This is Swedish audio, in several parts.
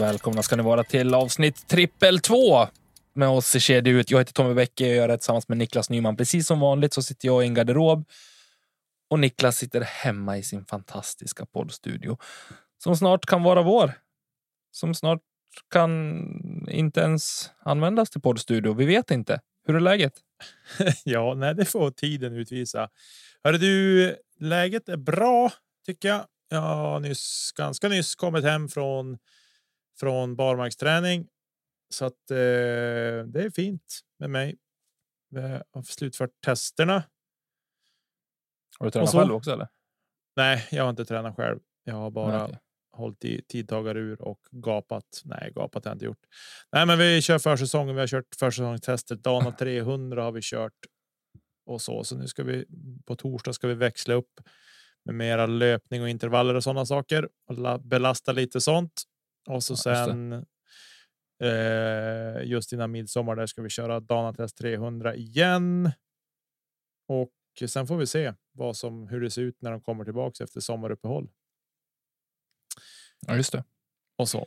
Välkomna ska ni vara till avsnitt trippel två med oss i kedja ut. Jag heter Tommy Bäcke och jag gör det tillsammans med Niklas Nyman. Precis som vanligt så sitter jag i en garderob och Niklas sitter hemma i sin fantastiska poddstudio som snart kan vara vår. Som snart kan inte ens användas till poddstudio. Vi vet inte. Hur är läget? ja, nej, det får tiden utvisa. Hörru du, läget är bra tycker jag. Jag har nyss, ganska nyss kommit hem från från barmarksträning. Så att eh, det är fint med mig. Vi har slutfört testerna. Har du tränat så- själv också eller? Nej, jag har inte tränat själv. Jag har bara Nej, okej. hållit i tidtagarur och gapat. Nej, gapat har jag inte gjort. Nej, men vi kör försäsongen. Vi har kört försäsongstester. Dana 300 har vi kört och så. Så nu ska vi på torsdag ska vi växla upp med mera löpning och intervaller och sådana saker och la- belasta lite sånt. Och så Ja, det. sen eh, just innan midsommar där ska vi köra Dana test 300 igen. Och sen får vi se vad som hur det ser ut när de kommer tillbaks efter sommaruppehåll Ja, just det. och så.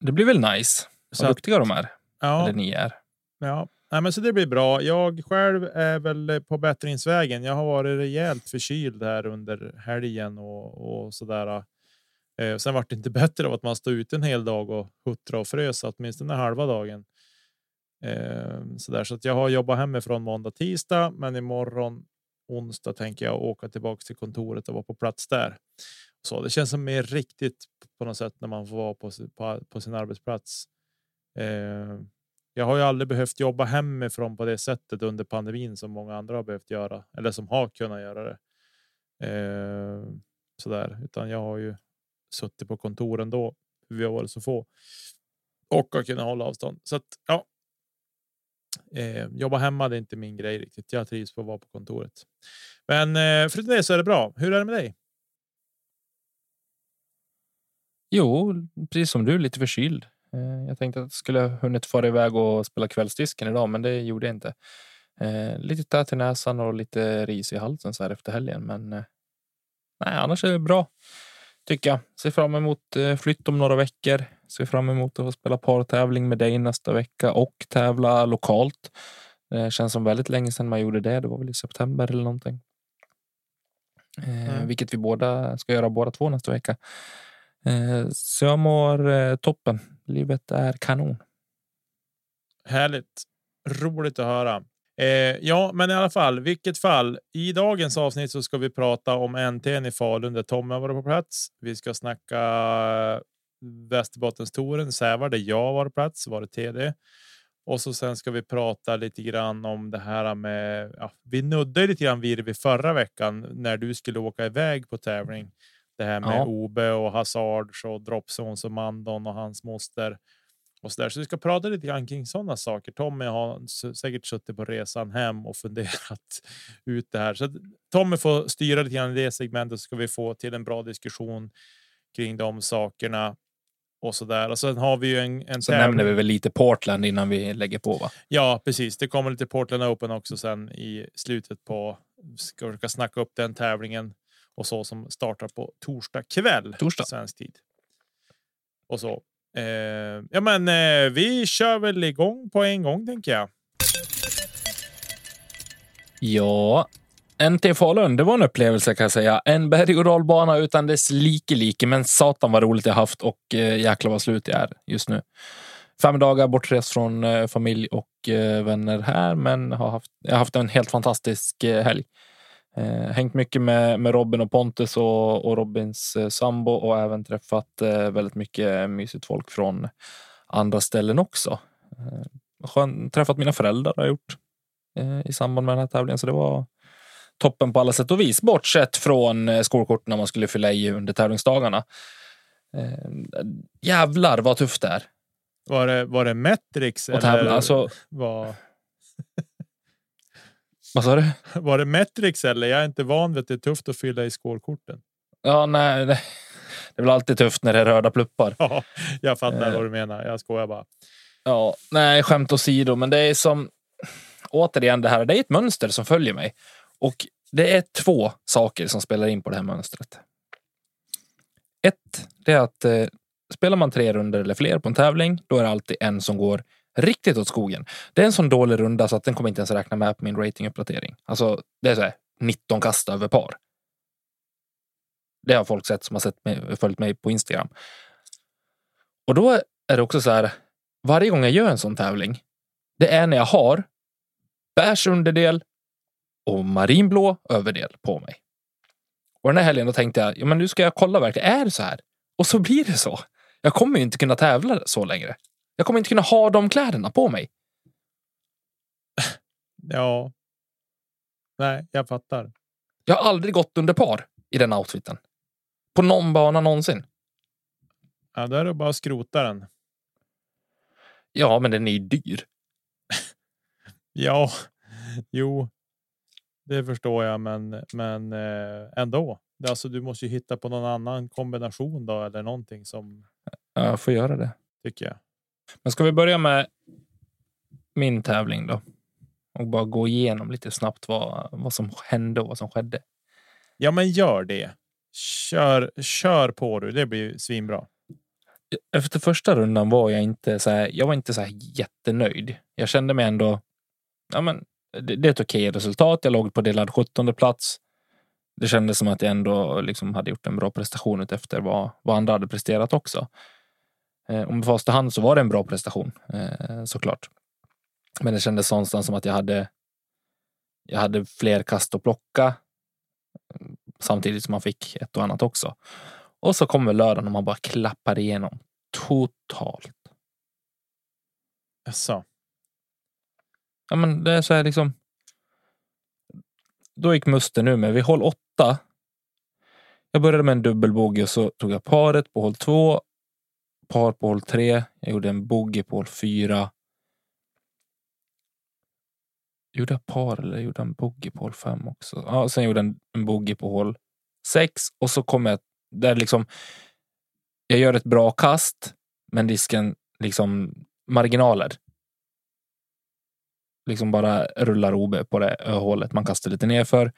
Det blir väl nice. Så Vad duktiga de är. Ja, Eller ni är. Ja, Nej, men så det blir bra. Jag själv är väl på bättringsvägen. Jag har varit rejält förkyld här under helgen och, och så där. Eh, sen vart det inte bättre av att man stod ute en hel dag och huttra och frös åtminstone halva dagen. Eh, så där så att jag har jobbat hemifrån måndag, tisdag, men imorgon onsdag tänker jag åka tillbaka till kontoret och vara på plats där. Så det känns som mer riktigt på något sätt när man får vara på, på, på sin arbetsplats. Eh, jag har ju aldrig behövt jobba hemifrån på det sättet under pandemin som många andra har behövt göra eller som har kunnat göra det. Eh, sådär, utan jag har ju suttit på kontoren då. Vi har varit så få och har kunnat hålla avstånd. Så att ja. Eh, jobba hemma det är inte min grej riktigt. Jag trivs på att vara på kontoret. Men eh, förutom det så är det bra. Hur är det med dig? Jo, precis som du, lite förkyld. Eh, Jag tänkte att jag skulle ha hunnit fara iväg och spela kvällsdisken idag, men det gjorde jag inte. Eh, lite tät i näsan och lite ris i halsen så här efter helgen, men eh, nej, annars är det bra. Tycker jag. Ser fram emot eh, flytt om några veckor. Ser fram emot att få spela partävling med dig nästa vecka och tävla lokalt. Det känns som väldigt länge sedan man gjorde det. Det var väl i september eller någonting. Eh, Mm. Vilket vi båda ska göra båda två nästa vecka. Eh, Så jag mår eh, toppen. Livet är kanon. Härligt. Roligt att höra. Eh, ja, men i alla fall, vilket fall. I dagens avsnitt så ska vi prata om NTN i Falun där Tommy har varit på plats. Vi ska snacka Västerbottenstouren, Sävar där jag varit på plats, varit TD. Och så sen ska vi prata lite grann om det här med. Ja, vi nuddade lite grann vid det förra veckan när du skulle åka iväg på tävling. Det här med Ja. Obe och Hazards och Dropzones och Mandon och hans moster och så där. Så vi ska prata lite grann kring sådana saker. Tommy har säkert suttit på resan hem och funderat ut det här. Så Tommy får styra lite grann i det segmentet så ska vi få till en bra diskussion kring de sakerna och så där. Och sen har vi ju en, en Så nämner vi väl lite Portland innan vi lägger på va? Ja, precis. Det kommer lite Portland Open också sen i slutet på. Ska försöka snacka upp den tävlingen och så som startar på torsdag kväll. Torsdag. Svensk tid. Och så. Eh, ja, men eh, vi kör väl igång på en gång tänker jag. Ja, NT Falun, det var en upplevelse kan jag säga. En berg och dalbana utan dess like like, men satan vad roligt jag haft och eh, jäklar vad slut jag är just nu. Fem dagar bortrest från eh, familj och eh, vänner här, men har haft, jag har haft en helt fantastisk eh, helg. Eh, hängt mycket med, med Robin och Pontus och, och Robins eh, sambo och även träffat eh, väldigt mycket mysigt folk från andra ställen också. Eh, skön, träffat mina föräldrar har jag gjort eh, i samband med den här tävlingen, så det var toppen på alla sätt och vis. Bortsett från eh, skolkorten när man skulle fylla i under tävlingsdagarna. Eh, jävlar vad tufft det är. Var det, var det Metrix? Och tävla, eller alltså- var, Vad sa du? var det Metrix eller? Jag är inte van vid att det är tufft att fylla i skålkorten. Ja, nej, nej. Det är väl alltid tufft när det är röda pluppar. Ja, jag fattar Eh. vad du menar. Jag skojar bara. Ja, nej, skämt åsido, men det är som återigen det här. Det är ett mönster som följer mig och det är två saker som spelar in på det här mönstret. Ett, det är att eh, spelar man tre runder eller fler på en tävling, då är det alltid en som går riktigt åt skogen. Det är en sån dålig runda så att den kommer inte ens räkna med på min ratinguppdatering. Alltså, det är så här 19 kast över par. Det har folk sett som har sett mig, följt mig på Instagram. Och då är det också så här, varje gång jag gör en sån tävling, det är när jag har bärs underdel och marinblå överdel på mig. Och den här helgen då tänkte jag, ja, men nu ska jag kolla verkligen, är det så här? Och så blir det så. Jag kommer ju inte kunna tävla så längre. Jag kommer inte kunna ha de kläderna på mig. Ja. Nej, jag fattar. Jag har aldrig gått under par i den outfiten. På någon bana någonsin. Ja, då är det bara att skrota den. Ja, men den är ju dyr. Ja, jo, det förstår jag, men men eh, ändå. Alltså, du måste ju hitta på någon annan kombination då eller någonting som Jag får göra det. tycker jag. Men ska vi börja med min tävling då? Och bara gå igenom lite snabbt vad, vad som hände och vad som skedde. Ja, men gör det. Kör, kör på du. Det blir svinbra. Efter första rundan var jag inte så här, jag var inte så här jättenöjd. Jag kände mig ändå, ja men det, det är ett okej resultat. Jag låg på delad 17 plats. Det kändes som att jag ändå liksom hade gjort en bra prestation efter vad, vad andra hade presterat också. Eh, och med fasta hand så var det en bra prestation eh, såklart. Men det kändes någonstans som att jag hade. Jag hade fler kast att plocka. Samtidigt som man fick ett och annat också. Och så kommer lördagen och man bara klappar igenom totalt. Jaså? Ja, men det är så här liksom. Då gick musten nu med vid håll åtta. Jag började med en dubbelbogey och så tog jag paret på håll två. Par på håll tre. Jag gjorde en bogey på håll fyra. Gjorde jag par eller gjorde jag en bogey på håll fem också? Ja, sen gjorde jag en, en bogey på håll sex och så kommer jag där liksom. Jag gör ett bra kast, men disken liksom marginaler liksom bara rullar OB på det eh, hålet. Man kastar lite nerför.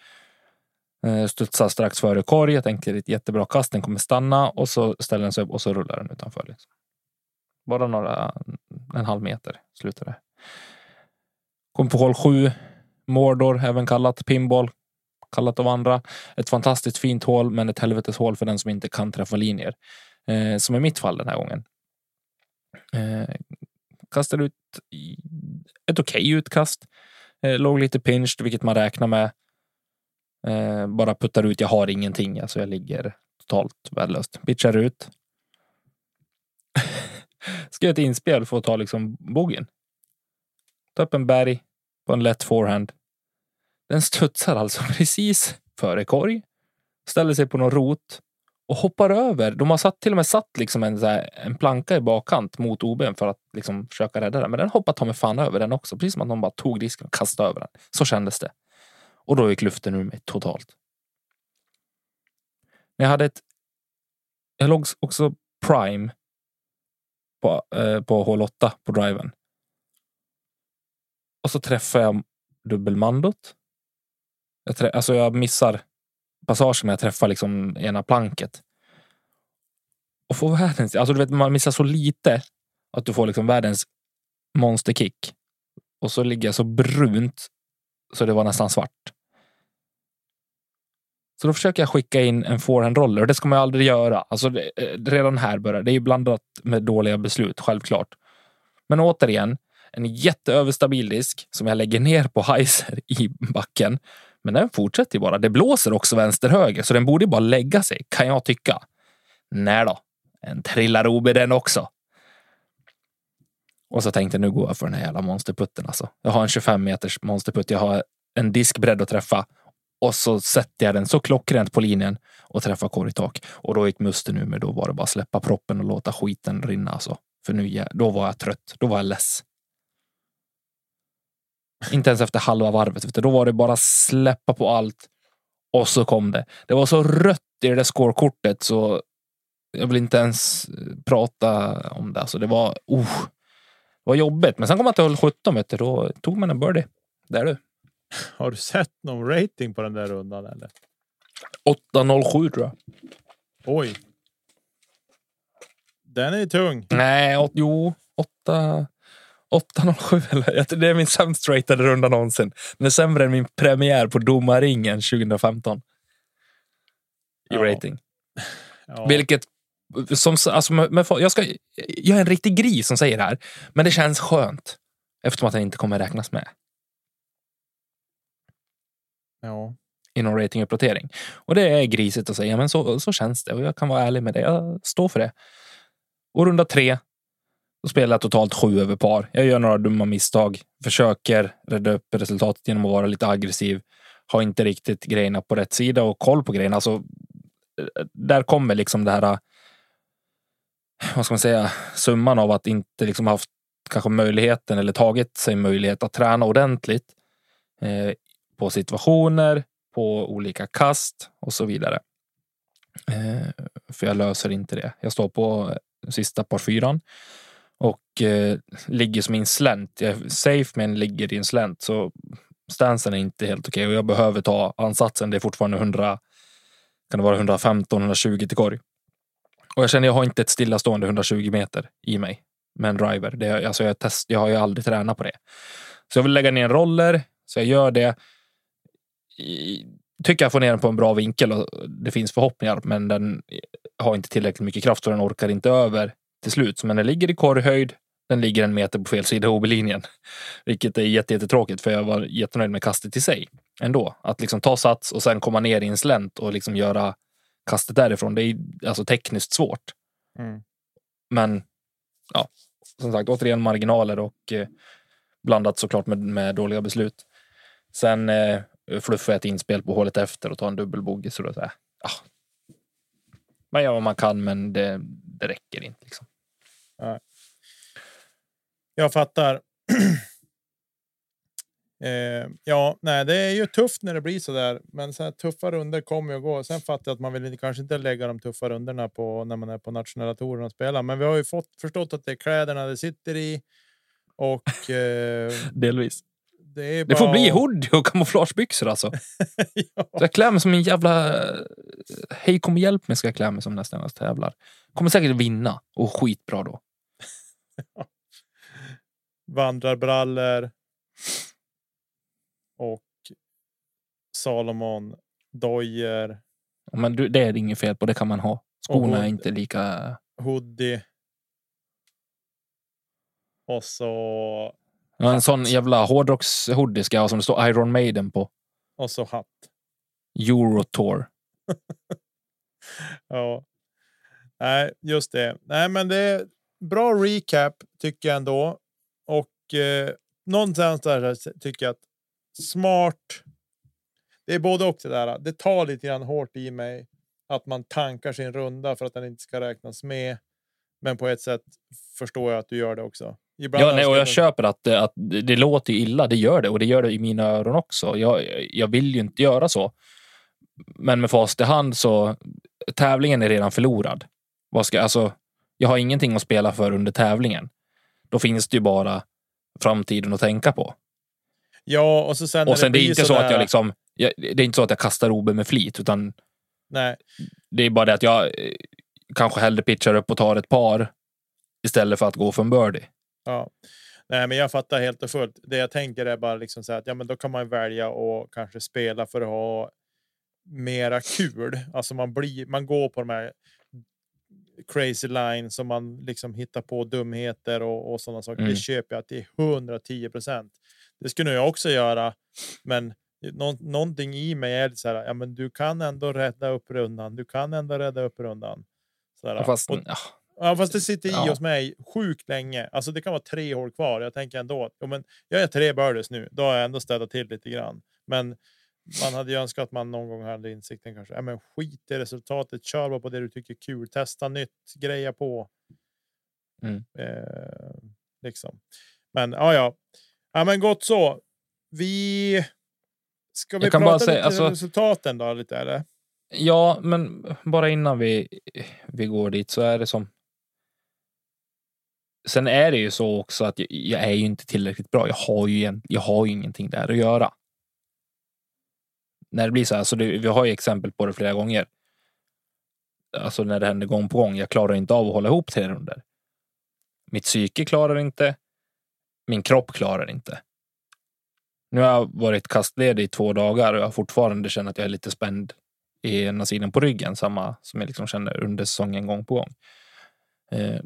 Eh, studsar strax före korg. Jag tänker ett jättebra kast. Den kommer stanna och så ställer den sig upp och så rullar den utanför. Liksom. Bara några, en halv meter slutar det. Kom på hål sju. Mordor, även kallat pinball. Kallat av andra. Ett fantastiskt fint hål, men ett helvetes hål för den som inte kan träffa linjer. Eh, som i mitt fall den här gången. Eh, kastade ut ett okej utkast. Eh, låg lite pinched, vilket man räknar med. Eh, bara puttar ut. Jag har ingenting. Alltså jag ligger totalt värdelöst. Pitchar ut. Ska göra ett inspel för att ta liksom bogen. Ta upp en berg på en lätt forehand. Den studsar alltså precis före korg. Ställer sig på någon rot och hoppar över. De har satt, till och med satt liksom en, så här, en planka i bakkant mot OBn för att liksom försöka rädda den. Men den hoppar ta mig fan över den också. Precis som att någon bara tog risken och kastade över den. Så kändes det. Och då gick luften ur mig totalt. Jag hade ett... Jag låg också prime på, eh, på hål 8 på driven. Och så träffar jag dubbelmandot. Jag, trä, alltså jag missar passagen men jag träffar liksom ena planket. Och får världens, alltså du vet man missar så lite att du får liksom världens monsterkick. Och så ligger jag så brunt så det var nästan svart. Så då försöker jag skicka in en forehand roller och det ska man ju aldrig göra. Alltså det, eh, redan här börjar det är ju blandat med dåliga beslut, självklart. Men återigen, en jätteöverstabil disk som jag lägger ner på heiser i backen Men den fortsätter ju bara. Det blåser också vänster-höger, så den borde ju bara lägga sig, kan jag tycka. Nej då, en trillar OB den också. Och så tänkte jag nu går jag för den här jävla monsterputten alltså. Jag har en 25 meters monsterputt. Jag har en diskbredd att träffa och så sätter jag den så klockrent på linjen och träffar korgtak. Och då gick musten nu, mig. då var det bara släppa proppen och låta skiten rinna alltså. För nu, då var jag trött. Då var jag less. Inte ens efter halva varvet. Då var det bara släppa på allt. Och så kom det. Det var så rött i det där scorekortet så jag vill inte ens eh, prata om det. Alltså det var, oh, var jobbigt. Men sen kom man till hål 17. Vet du, då tog man en birdie. Där du. Har du sett någon rating på den där rundan eller? 8.07 tror jag. Oj. Den är tung. Nej, åt, jo, 8. 807 eller? Det är min sämst ratade runda någonsin. Den är sämre än min premiär på domarringen 2015. I Ja. rating. Ja. Vilket som, alltså, med, jag, ska, jag är en riktig gris som säger det här, men det känns skönt eftersom att den inte kommer räknas med ja. i någon ratinguppdatering. Och det är grisigt att säga, men så, så känns det och jag kan vara ärlig med det. Jag står för det. Och runda tre, då spelar jag totalt sju över par. Jag gör några dumma misstag, försöker rädda upp resultatet genom att vara lite aggressiv. Har inte riktigt grejerna på rätt sida och koll på grejerna. Alltså, där kommer liksom det här vad ska man säga, summan av att inte liksom haft kanske möjligheten eller tagit sig möjlighet att träna ordentligt eh, på situationer, på olika kast och så vidare. Eh, för jag löser inte det. Jag står på eh, sista par fyran och eh, ligger som i en slänt. Jag är safe men ligger i en slänt så stansen är inte helt okej och jag behöver ta ansatsen. Det är fortfarande 100, kan det vara 115, 120 till korg. Och jag känner jag har inte ett stillastående 120 meter i mig med en driver. Det, alltså jag, test, jag har ju aldrig tränat på det. Så jag vill lägga ner en roller, så jag gör det. I, tycker jag får ner den på en bra vinkel och det finns förhoppningar, men den har inte tillräckligt mycket kraft och den orkar inte över till slut. Men den ligger i korghöjd. Den ligger en meter på fel sida av OB-linjen, vilket är jättetråkigt för jag var jättenöjd med kastet i sig ändå. Att liksom ta sats och sen komma ner i en slänt och liksom göra kastet därifrån. Det är alltså tekniskt svårt. Mm. Men ja, som sagt, återigen marginaler och eh, blandat såklart med, med dåliga beslut. Sen eh, fluffar jag ett inspel på hålet efter och tar en dubbelbogey. Så då så här. Man gör vad man kan, men det, det räcker inte. Liksom. Jag fattar. eh, ja, nej, det är ju tufft när det blir så där, men så här tuffa runder kommer ju att gå. Sen fattar jag att man vill inte- kanske inte lägga de tuffa runderna på när man är på nationella touren och spelar, men vi har ju fått förstått att det är kläderna det sitter i och eh, Delvis. det Det får bli hoodie och kamouflagebyxor alltså. ja. Så jag klär mig som en jävla... Hej kom och hjälp mig ska jag klä mig som nästan jag tävlar. Kommer säkert vinna och skitbra då. vandrarbrallor. Och Salomon dojer, Men det är inget fel på, det kan man ha. Skorna är inte lika... hoodie. Och så Ja, en sån jävla hårdrocks-hoodie ska jag ha som det står Iron Maiden på. och så hatt. Eurotour. Ja. Nej, just det. Nej, men det är bra recap tycker jag ändå. Och eh, någonstans där tycker jag att smart. Det är både och det där. Det tar lite grann hårt i mig att man tankar sin runda för att den inte ska räknas med. Men på ett sätt förstår jag att du gör det också. Ibland Ja, nej, och jag köper att, det- att det låter illa. Det gör det och det gör det i mina öron också. Jag, jag vill ju inte göra så. Men med fast i hand så tävlingen är redan förlorad. Vad ska, alltså, jag har ingenting att spela för under tävlingen. Då finns det ju bara framtiden att tänka på. Ja, och så sen. Och sen det är blir inte så att sådär- jag liksom, jag, det är inte så att jag kastar OB med flit, utan Nej, det är bara det att jag eh, kanske hellre pitchar upp och tar ett par istället för att gå för en birdie. Ja, nej, men jag fattar helt och fullt. Det jag tänker är bara liksom så här att ja, men då kan man välja och kanske spela för att ha mera kul. Alltså man blir, man går på de här crazy line som man liksom hittar på dumheter och, och sådana saker. Mm. Det köper jag till 110 procent. Det skulle jag också göra, men nå, någonting i mig är så här. Ja, men du kan ändå rädda upp rundan. Du kan ändå rädda upp rundan. Så där. Ja, fast, Och- ja, Ja, fast det sitter i Ja. hos mig sjukt länge. Alltså det kan vara tre hål kvar. Jag tänker ändå att jo, men jag är tre birdies nu. Då har jag ändå städat till lite grann. Men man hade ju önskat att man någon gång hade insikten kanske. Ja, men skit i resultatet. Kör bara på det du tycker är kul. Testa nytt. Greja på. Mm. Eh, liksom. Men ja, ja. Ja, men gott så. Vi. Ska vi prata bara säga, lite alltså- resultaten då lite eller? ja, men bara innan vi, vi går dit så är det som. Sen är det ju så också att jag, jag är ju inte tillräckligt bra. Jag har ju, en, jag har ju ingenting där att göra. När det blir så här, så det, vi har ju exempel på det flera gånger. Alltså när det händer gång på gång. Jag klarar inte av att hålla ihop tre runder. Mitt psyke klarar inte. Min kropp klarar inte. Nu har jag varit kastledig i två dagar och jag fortfarande känner att jag är lite spänd i ena sidan på ryggen, samma som jag liksom känner under säsongen gång på gång. Eh,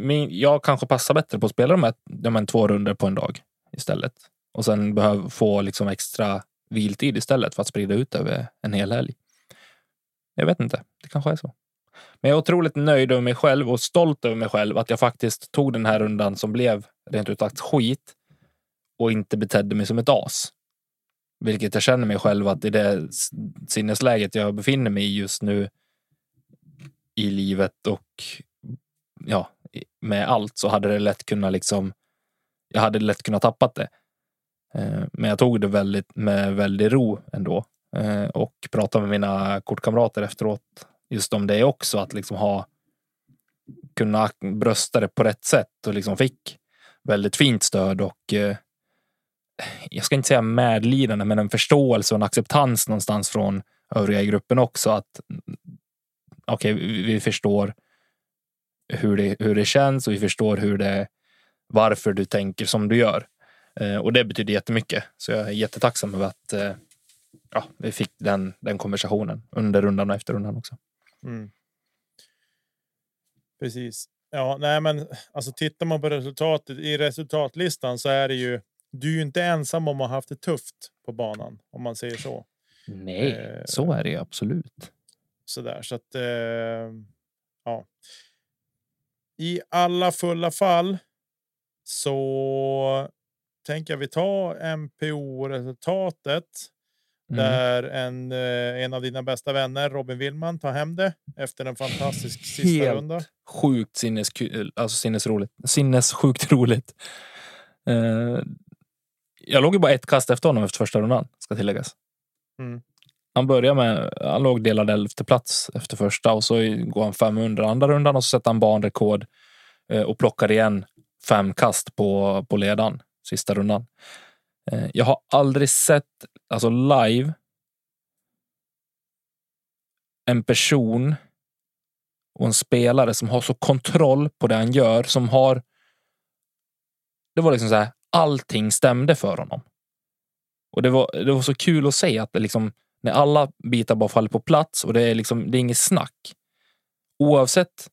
min, jag kanske passar bättre på att spela de här de här två runder på en dag istället och sen behöver få liksom extra viltid istället för att sprida ut över en hel helg. Jag vet inte, det kanske är så. Men jag är otroligt nöjd över mig själv och stolt över mig själv att jag faktiskt tog den här rundan som blev rent ut sagt skit och inte betedde mig som ett as. Vilket jag känner mig själv att i det sinnesläget jag befinner mig i just nu i livet och ja, med allt så hade det lätt kunnat liksom. Jag hade lätt kunnat tappat det. Eh, men jag tog det väldigt med väldigt ro ändå eh, och pratade med mina kortkamrater efteråt just om det också att liksom ha kunna brösta det på rätt sätt och liksom fick väldigt fint stöd och eh, jag ska inte säga medlidande, men en förståelse och en acceptans någonstans från övriga i gruppen också. Att mm, okej, vi vi förstår hur det, hur det känns och vi förstår hur det, varför du tänker som du gör. Eh, och det betyder jättemycket. Så jag är jättetacksam över att eh, ja, vi fick den, den konversationen under rundan och efter rundan också. Mm. Precis. Ja, nej, men alltså tittar man på resultatet i resultatlistan så är det ju. Du är inte ensam om att ha haft det tufft på banan om man säger så. Nej, Eh, så är det absolut. Så där så att. Eh, ja. I alla fulla fall. Så tänker jag vi tar MPO resultatet. Mm. Där en, eh, en av dina bästa vänner, Robin Willman, tar hem det efter en fantastisk sista Helt runda. Sjukt sinneskul, alltså sinnesroligt. Sinnessjukt roligt. Eh, jag låg ju bara ett kast efter honom efter första rundan, ska tilläggas. Mm. Han börjar med, han låg delad elfte plats efter första och så går han 500 andra rundan och så sätter han banrekord eh, och plockar igen fem kast på, på ledan sista rundan. Eh, jag har aldrig sett, alltså live, en person och en spelare som har så kontroll på det han gör, som har... Det var liksom så här, allting stämde för honom. Och det var, det var så kul att se att det liksom, när alla bitar bara faller på plats och det är liksom, det är inget snack. Oavsett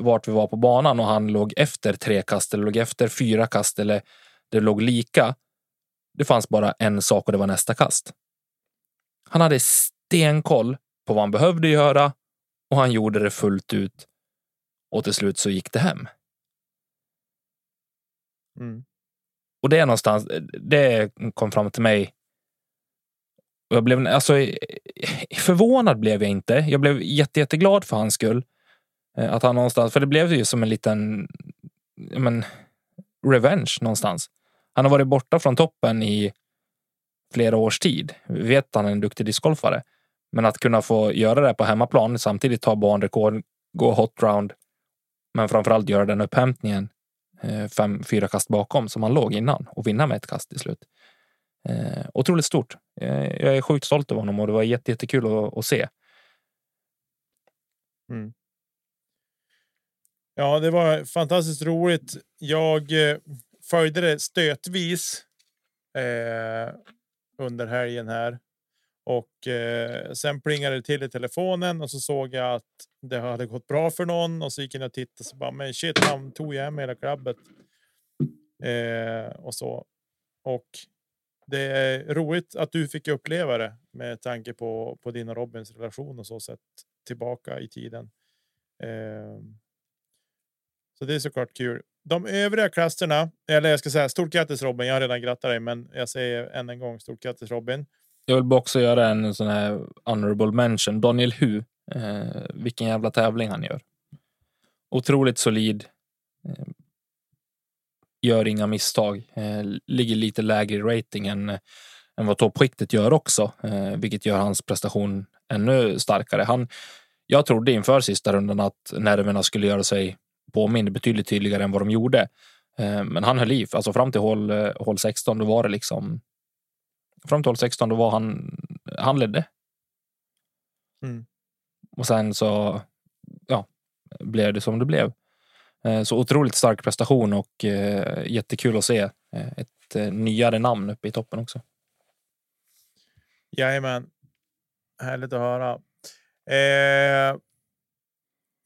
vart vi var på banan och han låg efter tre kast eller låg efter fyra kast eller det låg lika. Det fanns bara en sak och det var nästa kast. Han hade stenkoll på vad han behövde göra och han gjorde det fullt ut. Och till slut så gick det hem. Mm. Och det är någonstans, det kom fram till mig. Jag blev, alltså, förvånad blev jag inte. Jag blev jätte, jätteglad för hans skull. Eh, Att han någonstans, för det blev ju som en liten, men, revenge någonstans. Han har varit borta från toppen i flera års tid. Vi vet att han är en duktig discgolfare. Men att kunna få göra det på hemmaplan, samtidigt ta banrekord, gå hot round, men framförallt göra den upphämtningen eh, fem, fyra kast bakom som han låg innan och vinna med ett kast till slut. Eh, otroligt stort. Eh, jag är sjukt stolt över honom och det var jätte, jättekul att, att se. Mm. Ja, det var fantastiskt roligt. Jag eh, följde det stötvis eh, under helgen här och eh, sen plingade det till i telefonen och så såg jag att det hade gått bra för någon och så gick jag och tittade så bara men shit, han tog jag hem hela klabbet. Eh, och så. Och det är roligt att du fick uppleva det med tanke på, på din och Robins relation och så sett tillbaka i tiden. Eh, så det är såklart kul. De övriga klasserna, eller jag ska säga stort grattis Robin. Jag har redan grattat dig, men jag säger än en gång stort grattis Robin. Jag vill också göra en sån här honorable mention. Daniel Hu. Eh, vilken jävla tävling han gör. Otroligt solid. Eh, gör inga misstag. Eh, ligger lite lägre i rating än, eh, än vad toppskiktet gör också, eh, vilket gör hans prestation ännu starkare. Han, jag trodde inför sista rundan att nerverna skulle göra sig påmind betydligt tydligare än vad de gjorde. Eh, men han höll i, alltså fram till hål, eh, hål 16, då var det liksom. Fram till hål 16, då var han. Han ledde. Mm. Och sen så. Ja, blev det som det blev. Eh, så otroligt stark prestation och jättekul att se ett nyare namn uppe i toppen också. Jajamän. Härligt att höra. Eh,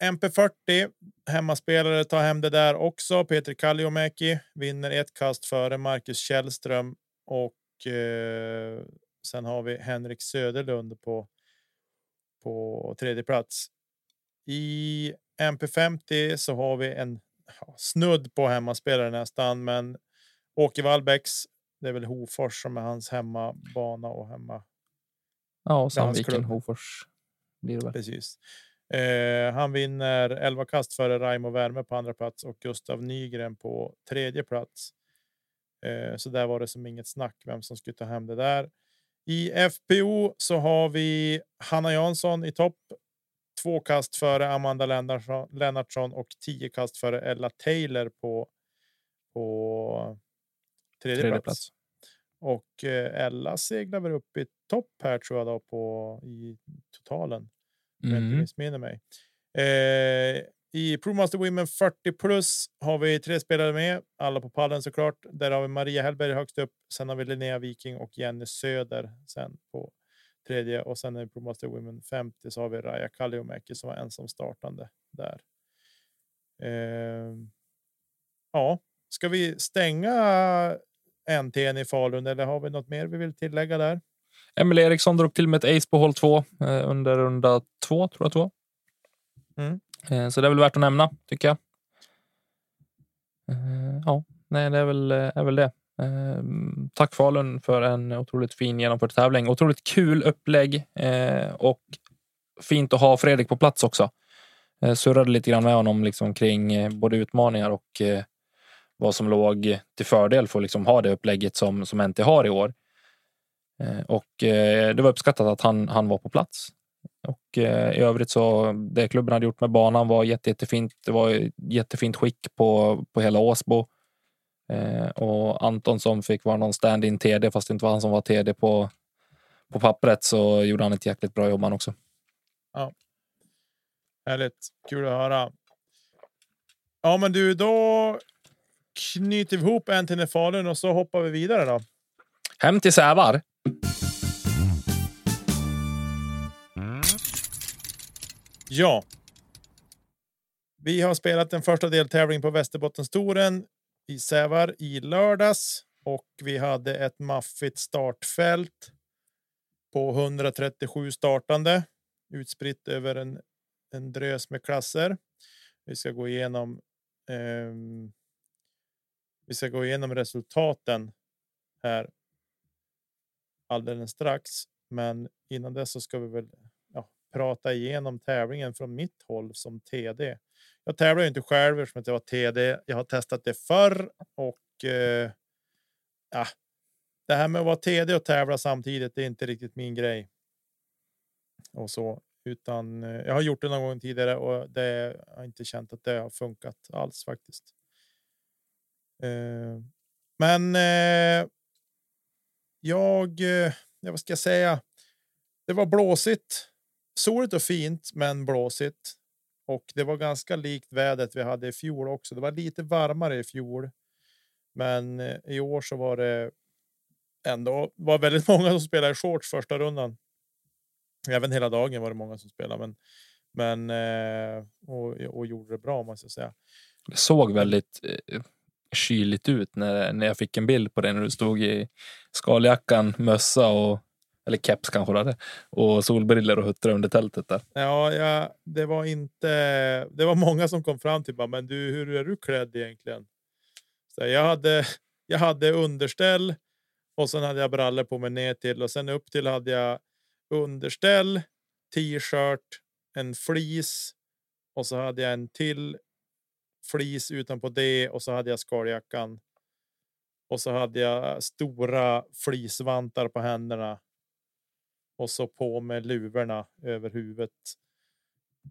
MP40 hemmaspelare tar hem det där också. Peter Kalliomäki vinner ett kast före Marcus Källström och eh, sen har vi Henrik Söderlund på. På tredje plats. I MP50 så har vi en ja, snudd på hemmaspelare nästan, men Åke Wallbäcks. Det är väl Hofors som är hans hemmabana och hemma. Ja, och Sandviken. Hofors blir det väl. Precis. Eh, han vinner 11 kast före Raimo Värme på andra plats och Gustav Nygren på tredje plats. Eh, så där var det som inget snack vem som skulle ta hem det där. I FPO så har vi Hanna Jansson i topp. Två kast före Amanda Lennartsson, och tio kast före Ella Taylor på. På tredje, Tredje plats. plats. Och eh, Ella seglar väl upp i topp här tror jag då på i totalen om jag inte Mm. missminner mig. Eh, I ProMaster Women 40 plus har vi tre spelare med, alla på pallen såklart. Där har vi Maria Hellberg högst upp. Sen har vi Linnea Viking och Jenny Söder sen på tredje och sen i ProMaster Women 50 så har vi Raja Kalliomäki som var ensam startande där. Eh, ja, ska vi stänga NTN i Falun eller har vi något mer vi vill tillägga där? Emil Eriksson drog till med ett ace på hål två eh, under runda två, tror jag två. Mm. Eh, så det är väl värt att nämna, tycker jag. Eh, ja, nej, det är väl, eh, är väl det. Eh, tack Falun för en otroligt fin genomförd tävling. Otroligt kul upplägg eh, och fint att ha Fredrik på plats också. Eh, surrade lite grann med honom liksom kring både utmaningar och vad som låg till fördel för att liksom ha det upplägget som, som NT har i år. Eh, Och eh, det var uppskattat att han, han var på plats. Och eh, i övrigt så det klubben hade gjort med banan var jätte, jättefint. Det var jättefint skick på, på hela Åsbo. Och Anton som fick vara någon stand-in TD, fast det inte var han som var TD på, på pappret, så gjorde han ett jäkligt bra jobb han också. Härligt. Kul att höra. Ja, men du, då knyter vi ihop en till Falun och så hoppar vi vidare då. Hem till Sävar. Ja. Vi har spelat den första deltävlingen på Västerbottenstouren i Sävar i lördags och vi hade ett maffigt startfält på 137 startande utspritt över en, en drös med klasser. Vi ska gå igenom. Eh, vi ska gå igenom resultaten här. Alldeles strax, men innan dess så ska vi väl ja, prata igenom tävlingen från mitt håll som TD. Jag tävlar ju inte själv eftersom jag var TD. Jag har testat det förr och eh, ja, det här med att vara TD och tävla samtidigt, det är inte riktigt min grej. Och så, utan eh, jag har gjort det någon gång tidigare och det jag har inte känt att det har funkat alls faktiskt. Eh, men eh, jag, eh, ja, vad ska jag säga? Det var blåsigt, soligt och fint, men blåsigt. Och det var ganska likt vädret vi hade i fjol också. Det var lite varmare i fjol, men eh, i år så var det ändå var väldigt många som spelade i shorts första rundan. Även hela dagen var det många som spelade, men men eh, och, och gjorde det bra måste jag säga. Det såg väldigt kyligt ut när, när jag fick en bild på dig när du stod i skaljackan, mössa och eller keps kanske det och solbriller och huttrade under tältet där. Ja, ja, det var inte. Det var många som kom fram till bara, men du, hur är du klädd egentligen? Så jag hade. Jag hade underställ och sen hade jag brallor på mig ner till och sen upp till hade jag underställ, t-shirt, en fleece och så hade jag en till fleece utanpå det och så hade jag skaljackan. Och så hade jag stora fleecevantar på händerna. Och så på med luvorna över huvudet.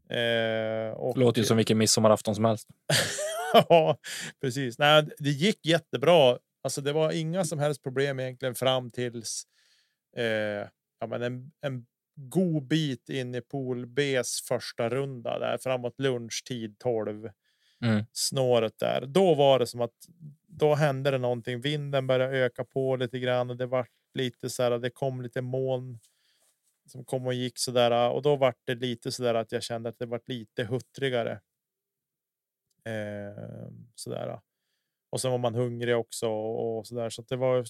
Eh, och... Låter ju som vilken midsommarafton som helst. ja, precis. Nej, det gick jättebra. Alltså, det var inga som helst problem egentligen fram tills eh, ja, men en, en god bit in i pool Bs första runda där framåt lunchtid 12 mm. snåret där. Då var det som att då hände det någonting. Vinden började öka på lite grann och det var lite så här. Det kom lite moln som kom och gick så där och då var det lite så där att jag kände att det var lite huttrigare. Eh, så där. Och sen var man hungrig också och så där så att det var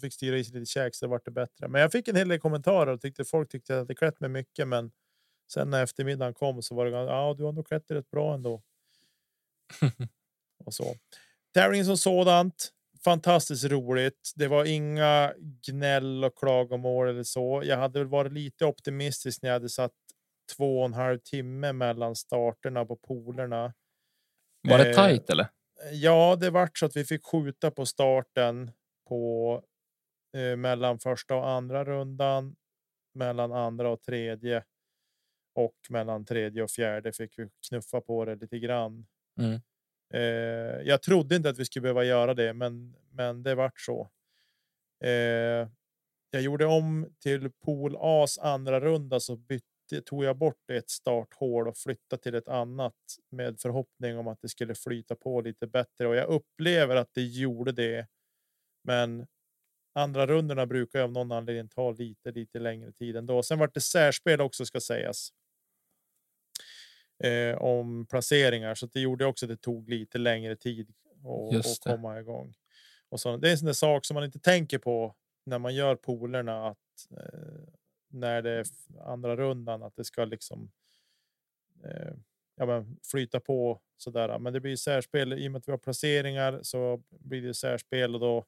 fick styra i sig lite käk så det vart det bättre. Men jag fick en hel del kommentarer och tyckte folk tyckte att det klätt mig mycket. Men sen när eftermiddagen kom så var det ja, du har nog klätt rätt bra ändå. och så. Tävlingen som sådant. Fantastiskt roligt. Det var inga gnäll och klagomål eller så. Jag hade väl varit lite optimistisk när jag hade satt två och en halv timme mellan starterna på polerna. Var det eh, tajt eller? Ja, det vart så att vi fick skjuta på starten på eh, mellan första och andra rundan, mellan andra och tredje och mellan tredje och fjärde fick vi knuffa på det lite grann. Mm. Eh, jag trodde inte att vi skulle behöva göra det, men, men det vart så. Eh, jag gjorde om till pool A's andra runda så bytte tog jag bort ett starthål och flyttade till ett annat med förhoppning om att det skulle flyta på lite bättre och jag upplever att det gjorde det. Men andra rundorna brukar av någon anledning ta lite, lite längre tid ändå. Sen vart det särspel också ska sägas. Eh, om placeringar så det gjorde också att det tog lite längre tid att komma igång. Och så, det är en sån där sak som man inte tänker på när man gör polerna att eh, när det är andra rundan att det ska liksom. Eh, ja, men flyta på så där. Men det blir särspel i och med att vi har placeringar så blir det särspel och då.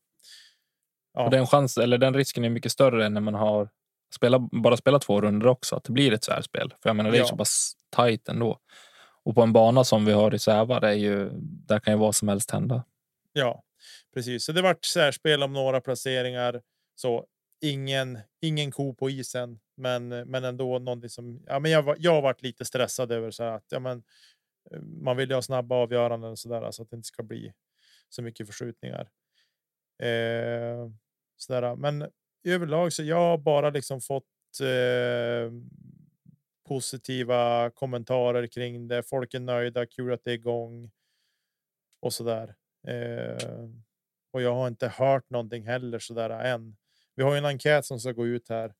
Ja. Och den chans eller den risken är mycket större än när man har spela, bara spela två runder också, att det blir ett särspel. För jag menar, det är ja. så pass tajt ändå. Och på en bana som vi har i Säva, det är ju, där kan ju vad som helst hända. Ja, precis. Så det vart särspel om några placeringar. Så ingen, ingen ko på isen, men, men ändå någonting som ja, men jag, jag varit lite stressad över så att ja, men, eh, man vill ju ha snabba avgöranden och så där så att det inte ska bli så mycket förskjutningar. Eh, så där. Men överlag så jag har bara liksom fått eh, positiva kommentarer kring det. Folk är nöjda, kul att det är igång och så där. Eh, och jag har inte hört någonting heller så där än vi har ju en enkät som ska gå ut här,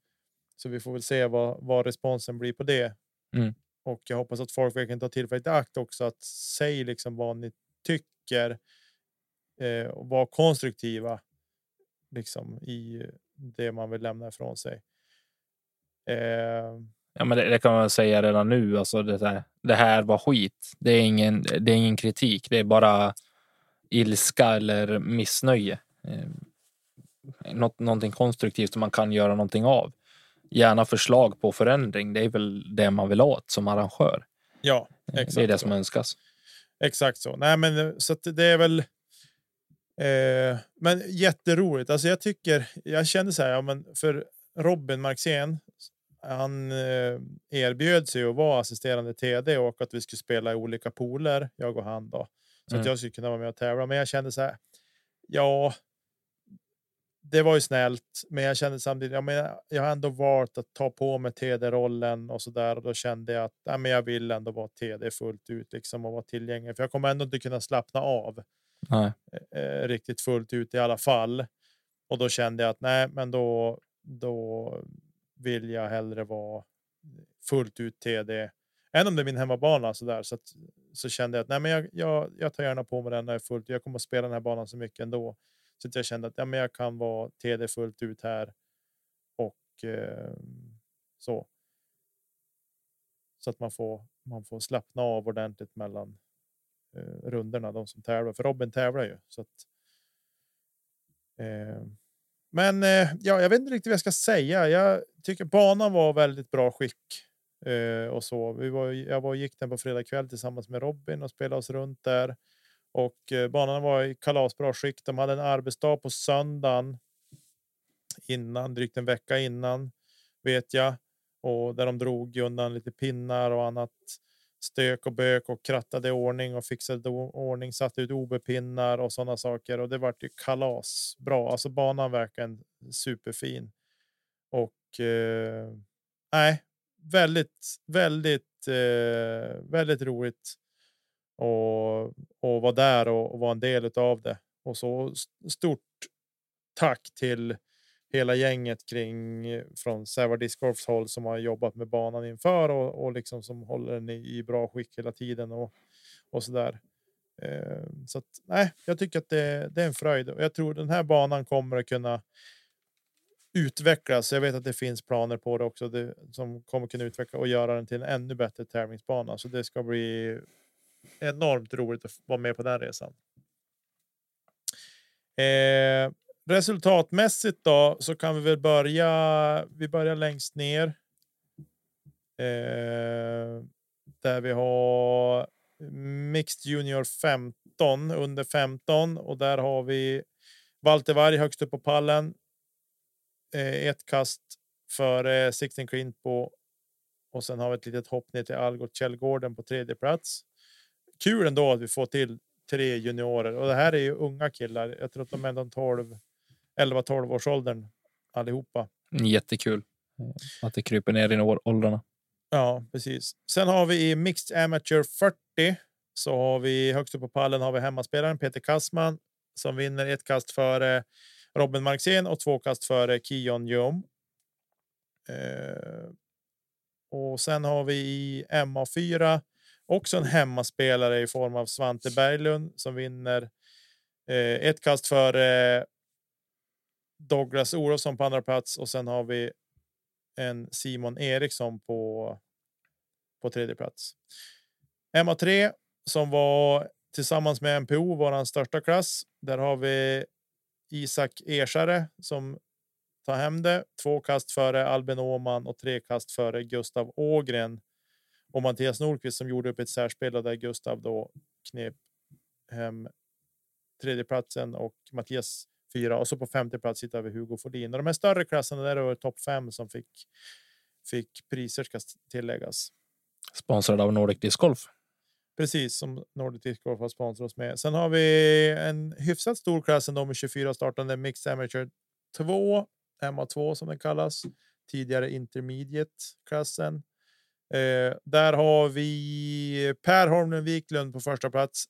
så vi får väl se vad, vad responsen blir på det. Mm. Och jag hoppas att folk verkligen tar tillfället i akt också att säga liksom vad ni tycker eh, och vara konstruktiva liksom i det man vill lämna ifrån sig. Eh, ja, men det, det, kan man säga redan nu. Alltså det, här, det här var skit. Det är ingen. Det är ingen kritik. Det är bara ilska eller missnöje. Eh, något, någonting konstruktivt som man kan göra någonting av. Gärna förslag på förändring. Det är väl det man vill åt som arrangör. Ja, exakt. Det är det som önskas. Exakt så. Nej, men så det är väl. Eh, men jätteroligt. Alltså, jag tycker jag kände så här. Ja, men för Robin Marxén. Han eh, erbjöd sig att vara assisterande TD och att vi skulle spela i olika poler, jag och han då, så mm. att jag skulle kunna vara med och tävla. Men jag kände så här. Ja, det var ju snällt, men jag kände samtidigt. Ja, men jag har ändå valt att ta på mig TD rollen och så där och då kände jag att ja, men jag vill ändå vara TD fullt ut liksom och vara tillgänglig, för jag kommer ändå inte kunna slappna av. Nej. Eh, eh, riktigt fullt ut i alla fall. Och då kände jag att nej, men då då vill jag hellre vara fullt ut TD än om det är min hemmabana så där. Så att så kände jag att nej, men jag, jag, jag tar gärna på mig den när jag är fullt. Jag kommer att spela den här banan så mycket ändå. Så att jag kände att ja, men jag kan vara TD fullt ut här. Och eh, så. Så att man får, man får slappna av ordentligt mellan eh, runderna, de som tävlar. För Robin tävlar ju. Så att, eh, men eh, ja, jag vet inte riktigt vad jag ska säga. Jag tycker banan var väldigt bra skick. Eh, och så. Vi var, jag var och gick den på fredag kväll tillsammans med Robin och spelade oss runt där. Och eh, banan var i kalasbra skick. De hade en arbetsdag på söndagen. Innan, drygt en vecka innan vet jag. Och där de drog undan lite pinnar och annat stök och bök och krattade i ordning och fixade ordning, satte ut OB-pinnar och sådana saker. Och det vart ju kalas bra. Alltså banan verkligen superfin. Och eh, nej, väldigt, väldigt, eh, väldigt roligt. Och, och vara där och, och vara en del av det. Och så stort tack till hela gänget kring från Sävar Discgolfs håll som har jobbat med banan inför och, och liksom som håller den i, i bra skick hela tiden och, och så där. Eh, så att, nej, jag tycker att det, det är en fröjd och jag tror den här banan kommer att kunna utvecklas. Jag vet att det finns planer på det också det, som kommer kunna utveckla och göra den till en ännu bättre tävlingsbana. Så det ska bli enormt roligt att vara med på den resan. Eh, resultatmässigt då så kan vi väl börja. Vi börjar längst ner. Eh, där vi har Mixed Junior 15 under 15 och där har vi Walter Varg högst upp på pallen. Eh, ett kast före Sixten Klint på och sen har vi ett litet hopp ner till Algot Källgården på tredje plats. Kul ändå att vi får till tre juniorer och det här är ju unga killar. Jag tror att de är de 12 11-12 års åldern allihopa. Jättekul att det kryper ner i åldrarna. Ja, precis. Sen har vi i Mixed Amateur 40 så har vi högst upp på pallen har vi hemmaspelaren Peter Kassman som vinner ett kast före Robin Marxén och två kast före Kion Jom. Eh, och sen har vi i MA4 också en hemmaspelare i form av Svante Berglund som vinner eh, ett kast före Douglas Olofsson på andra plats och sen har vi en Simon Eriksson på. På tredje plats. MA3 som var tillsammans med MPO våran största klass. Där har vi Isak Ersare som tar hem det. Två kast före Albin Åman och tre kast före Gustav Ågren och Mattias Nordqvist som gjorde upp ett särspel där Gustav då knep hem tredjeplatsen och Mattias fyra och så på femte plats hittar vi Hugo Fordin och de här större klasserna där är topp fem som fick fick priser ska tilläggas. Sponsrad av Nordic Disc Golf. Precis som Nordic Disc Golf har sponsrat oss med. Sen har vi en hyfsat stor klass ändå med 24 startande Mixed Amateur 2, MA2 som den kallas. Tidigare intermediate klassen. Eh, där har vi Per Holmlund Wiklund på första plats.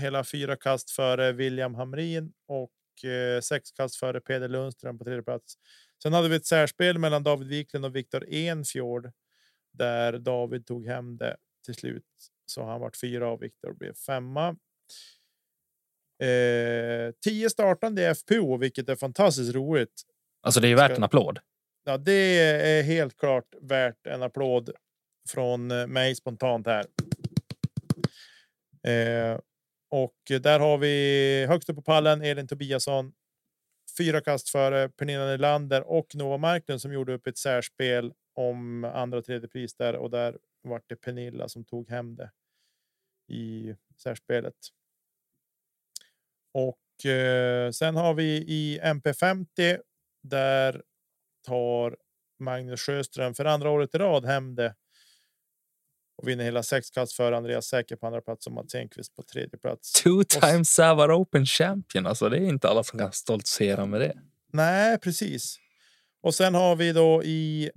Hela fyra kast före William Hamrin och eh, sex kast före Peder Lundström på tredje plats. Sen hade vi ett särspel mellan David Wiklund och Viktor Enfjord där David tog hem det till slut. Så han vart fyra och Viktor blev femma. Eh, tio startande i FPO, vilket är fantastiskt roligt. Alltså, det är värt en applåd. Ja, det är helt klart värt en applåd från mig spontant här. Eh, och eh, där har vi högst upp på pallen Elin Tobiasson. Fyra kast före Pernilla Nylander och Nova Marklund som gjorde upp ett särspel om andra och tredje pris där och där var det Pernilla som tog hem det i särspelet. Och eh, sen har vi i MP50. Där tar Magnus Sjöström för andra året i rad hem det och vinner hela sex kast för Andreas Säker på andra plats och Mats Enqvist på tredje plats. Two times Savar Open champion. Alltså, det är inte alla som kan stoltsera med det. Nej, precis. Och sen har vi då i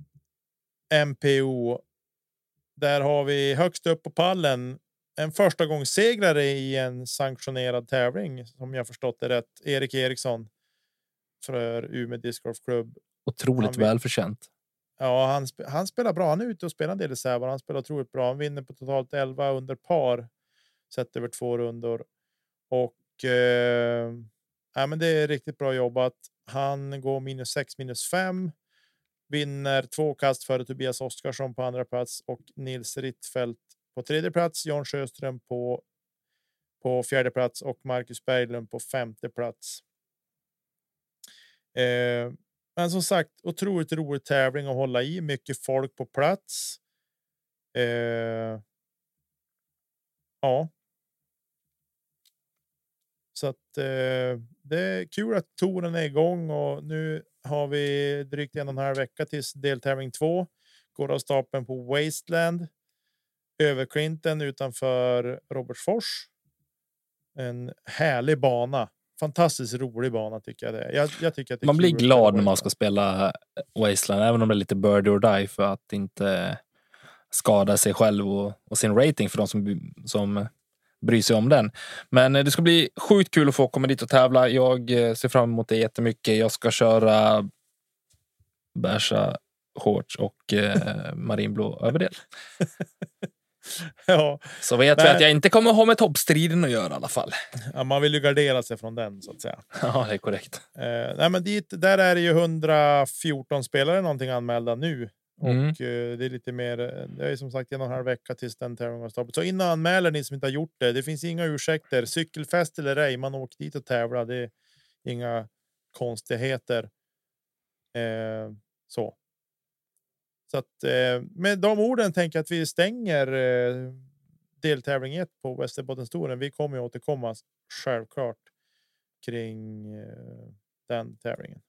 MPO. Där har vi högst upp på pallen en första gång segrare i en sanktionerad tävling som jag förstått det rätt. Erik Eriksson. För Umeå Discgolf Club. Otroligt välförtjänt. Ja, han, han spelar bra. Han är ute och spelar en del reserver. Han spelar otroligt bra. Han vinner på totalt 11 under par sett över två rundor. Och eh, ja, men det är riktigt bra jobbat. Han går minus 6, minus 5. Vinner två kast före Tobias Oskarsson på andra plats och Nils Rittfeldt på tredje plats. Jan Sjöström på på fjärde plats och Marcus Berglund på femte plats. Eh, men som sagt, otroligt rolig tävling att hålla i. Mycket folk på plats. Eh, ja. Så att eh, det är kul att touren är igång och nu har vi drygt en och en halv vecka tills deltävling två går av stapeln på Wasteland. Över Clinton utanför Robertsfors. En härlig bana. Fantastiskt rolig bana tycker jag det är. Jag, jag tycker att det man blir glad när man ska spela Wasteland, även om det är lite birdie or die för att inte skada sig själv och, och sin rating för de som, som bryr sig om den. Men eh, det ska bli sjukt kul att få komma dit och tävla. Jag eh, ser fram emot det jättemycket. Jag ska köra bärsa shorts och eh, marinblå överdel. ja, Så vet vi Men- att jag inte kommer ha med toppstriden att göra i alla fall. ja, man vill ju gardera sig från den så att säga. Ja, det är korrekt. Eh, nej, men dit, där är det ju 114 spelare någonting anmälda nu. Mm. Och eh, det är lite mer. eh, Det är som sagt en och en halv vecka tills den tävlingen har. Så innan anmäler ni som inte har gjort det. Det finns inga ursäkter. Cykelfest eller ej, man åker dit och tävlar. Det är inga konstigheter. Eh, så. Så att eh, med de orden tänker jag att vi stänger eh, deltävling 1 på Västerbottenstouren. Vi kommer ju återkomma självklart kring eh, den tävlingen.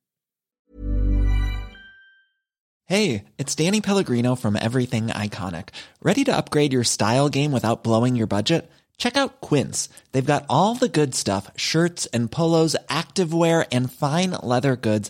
Hej, det är Danny Pellegrino from Everything Iconic. Ready to upgrade your style game without blowing your budget? Check out Quince. They've got all the good stuff shirts and polos, activewear, and fine leather goods,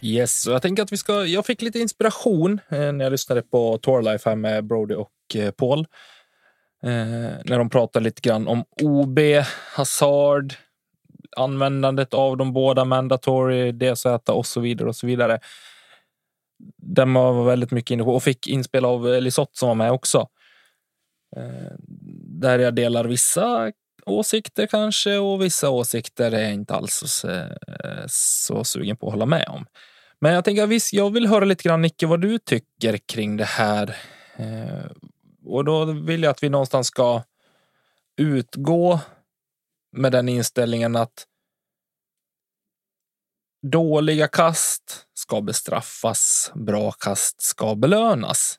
Yes, och jag tänker att vi ska. Jag fick lite inspiration eh, när jag lyssnade på Tourlife här med Brody och eh, Paul. Eh, när de pratade lite grann om OB, Hazard, användandet av de båda mandatory, DZ och så vidare och så vidare. Den var väldigt mycket inne på och fick inspel av Lisotte som var med också. Där jag delar vissa åsikter kanske och vissa åsikter är jag inte alls så, eh, så sugen på att hålla med om. Men jag tänker visst, jag vill höra lite grann Nicke vad du tycker kring det här. Eh, och då vill jag att vi någonstans ska utgå med den inställningen att dåliga kast ska bestraffas, bra kast ska belönas.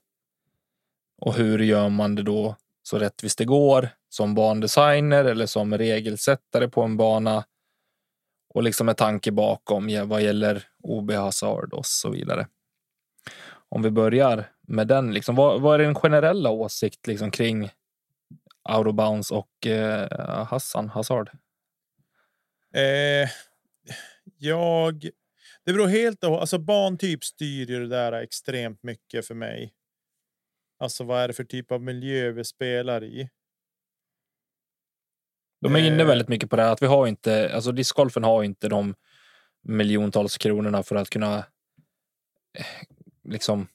Och hur gör man det då så rättvist det går som bandesigner eller som regelsättare på en bana och liksom med tanke bakom ja, vad gäller OB Hazard och så vidare. Om vi börjar med den, liksom, vad, vad är din generella åsikt liksom, kring out of bounds och eh, Hassan Hazard? Eh, jag. Det beror helt och alltså bantyp styr ju det där extremt mycket för mig. Alltså vad är det för typ av miljö vi spelar i? De är inne Eh. väldigt mycket på det här att vi har inte, alltså discgolfen har inte de miljontals kronorna för att kunna eh, liksom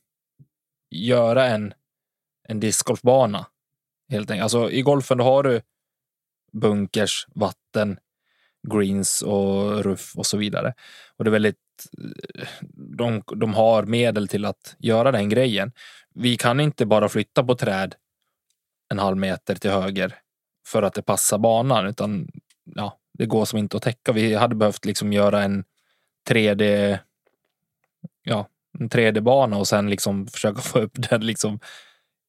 göra en, en discgolfbana. Helt enkelt. Alltså i golfen då har du bunkers, vatten, greens och ruff och så vidare. Och det är väldigt, eh, de, de har medel till att göra den grejen. Vi kan inte bara flytta på träd en halv meter till höger för att det passar banan, utan ja, det går som inte att täcka. Vi hade behövt liksom göra en 3D, ja, en 3D-bana och sen liksom försöka få upp den liksom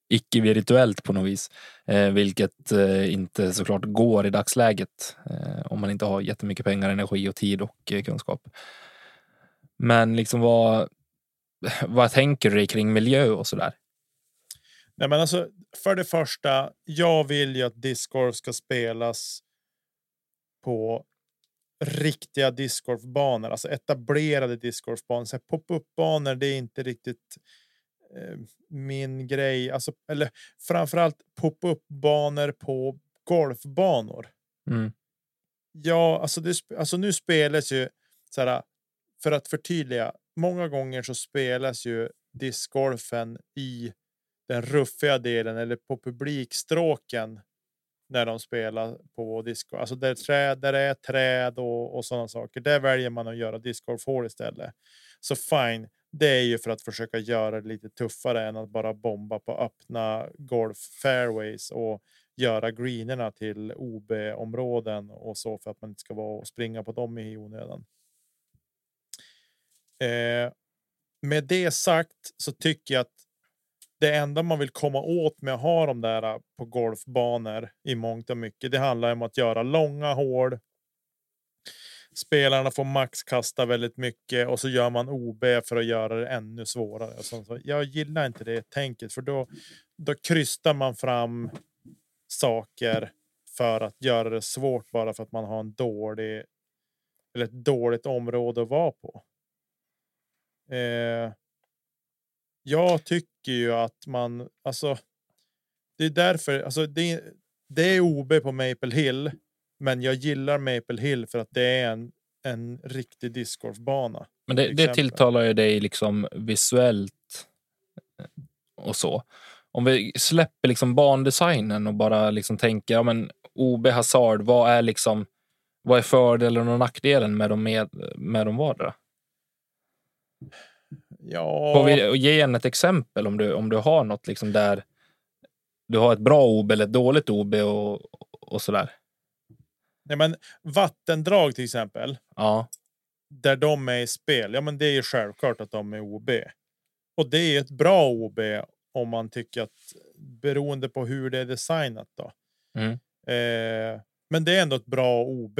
icke-virtuellt på något vis. Eh, vilket eh, inte såklart går i dagsläget eh, om man inte har jättemycket pengar, energi och tid och eh, kunskap. Men liksom vad, vad tänker du kring miljö och sådär? Nej, men alltså, för det första, jag vill ju att discgolf ska spelas på riktiga discgolfbanor, alltså etablerade discgolfbanor. Pop-up-banor, det är inte riktigt eh, min grej. Alltså, eller framförallt pop-up-banor på golfbanor. Mm. Ja, alltså, det, alltså nu spelas ju så här, för att förtydliga. Många gånger så spelas ju discgolfen i den ruffiga delen eller på publikstråken när de spelar på disco. Alltså där, trä, där det är träd och, och sådana saker. Där väljer man att göra discgolfhål istället. Så fine, det är ju för att försöka göra det lite tuffare än att bara bomba på öppna golf fairways och göra greenerna till OB områden och så för att man inte ska vara och springa på dem i onödan. Eh, med det sagt så tycker jag att det enda man vill komma åt med att ha de där äh, på golfbanor i mångt och mycket. Det handlar om att göra långa hål. Spelarna får maxkasta väldigt mycket och så gör man OB för att göra det ännu svårare. Så, jag gillar inte det tänket för då, då krystar man fram saker för att göra det svårt bara för att man har en dålig eller ett dåligt område att vara på. Eh, jag tycker ju att man alltså. Det är därför alltså det, det är OB på Maple Hill, men jag gillar Maple Hill för att det är en en riktig discgolfbana. Men det, det tilltalar ju dig liksom visuellt eh, och så. Om vi släpper liksom bandesignen och bara liksom tänker ja, men OB Hazard, vad är liksom vad är fördelen och nackdelen med dem med, med dem vardera? Ja. Får vi ge en ett exempel om du, om du har något liksom där du har ett bra OB eller ett dåligt OB och, och sådär? Nej, men vattendrag till exempel. Ja. Där de är i spel. Ja, men det är ju självklart att de är OB. Och det är ett bra OB om man tycker att beroende på hur det är designat då. Mm. Eh, men det är ändå ett bra OB.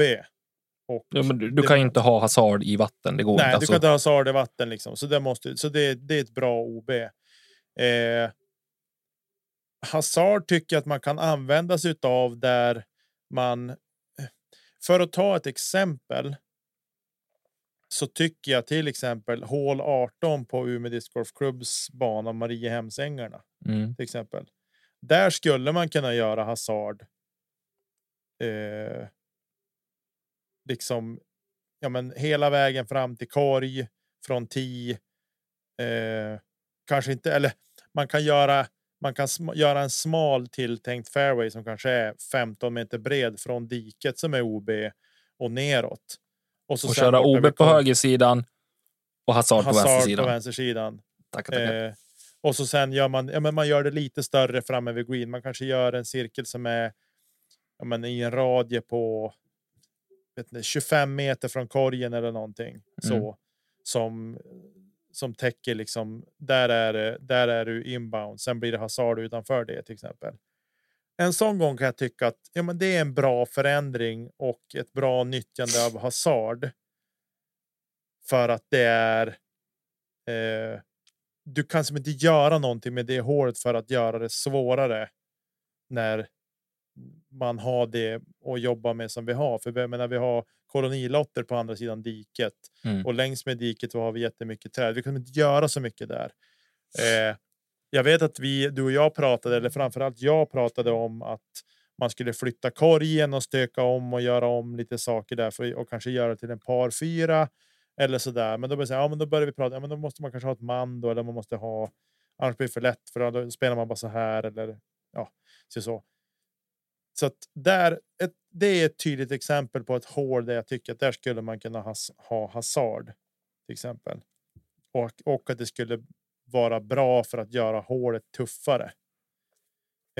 Och ja, men du, du kan ju inte ha hasard i vatten. Det går nej, inte. du alltså. kan inte ha hasard i vatten liksom. Så det måste. Så det, det är ett bra OB. Eh, hasard tycker jag att man kan använda sig av där man. För att ta ett exempel. Så tycker jag till exempel hål 18 på Umeå Disc Golf Clubs bana Mariehemsängarna. Mm. Till exempel. Där skulle man kunna göra hasard. Eh, liksom ja, men hela vägen fram till korg från 10. Eh, kanske inte, eller man kan göra. Man kan göra en smal tilltänkt fairway som kanske är 15 meter bred från diket som är OB och neråt. Och, så och köra OB på högersidan och hasard på vänstersidan. På vänstersidan. Tackar, tackar. Eh, och så sen gör man, ja, men man gör det lite större framme vid green. Man kanske gör en cirkel som är ja, men i en radie på inte, 25 meter från korgen eller någonting mm. så som som täcker liksom. Där är det. Där är du inbound. Sen blir det hasard utanför det till exempel. En sån gång kan jag tycka att ja, men det är en bra förändring och ett bra nyttjande av hasard. För att det är. Eh, du kan som inte göra någonting med det hålet för att göra det svårare. När man har det att jobba med som vi har. För vi, menar, vi har kolonilotter på andra sidan diket mm. och längs med diket har vi jättemycket träd. Vi kan inte göra så mycket där. Eh, jag vet att vi, du och jag pratade, eller framförallt jag pratade om att man skulle flytta korgen och stöka om och göra om lite saker där för, och kanske göra till en par fyra eller så där. Men då börjar, ja, men då börjar vi prata. Ja, men då måste man kanske ha ett man då, eller man måste ha. Annars blir det för lätt för då spelar man bara så här eller ja, så. så. Så att där, ett, det är ett tydligt exempel på ett hål där jag tycker att där skulle man kunna ha, ha hasard till exempel. Och, och att det skulle vara bra för att göra hålet tuffare.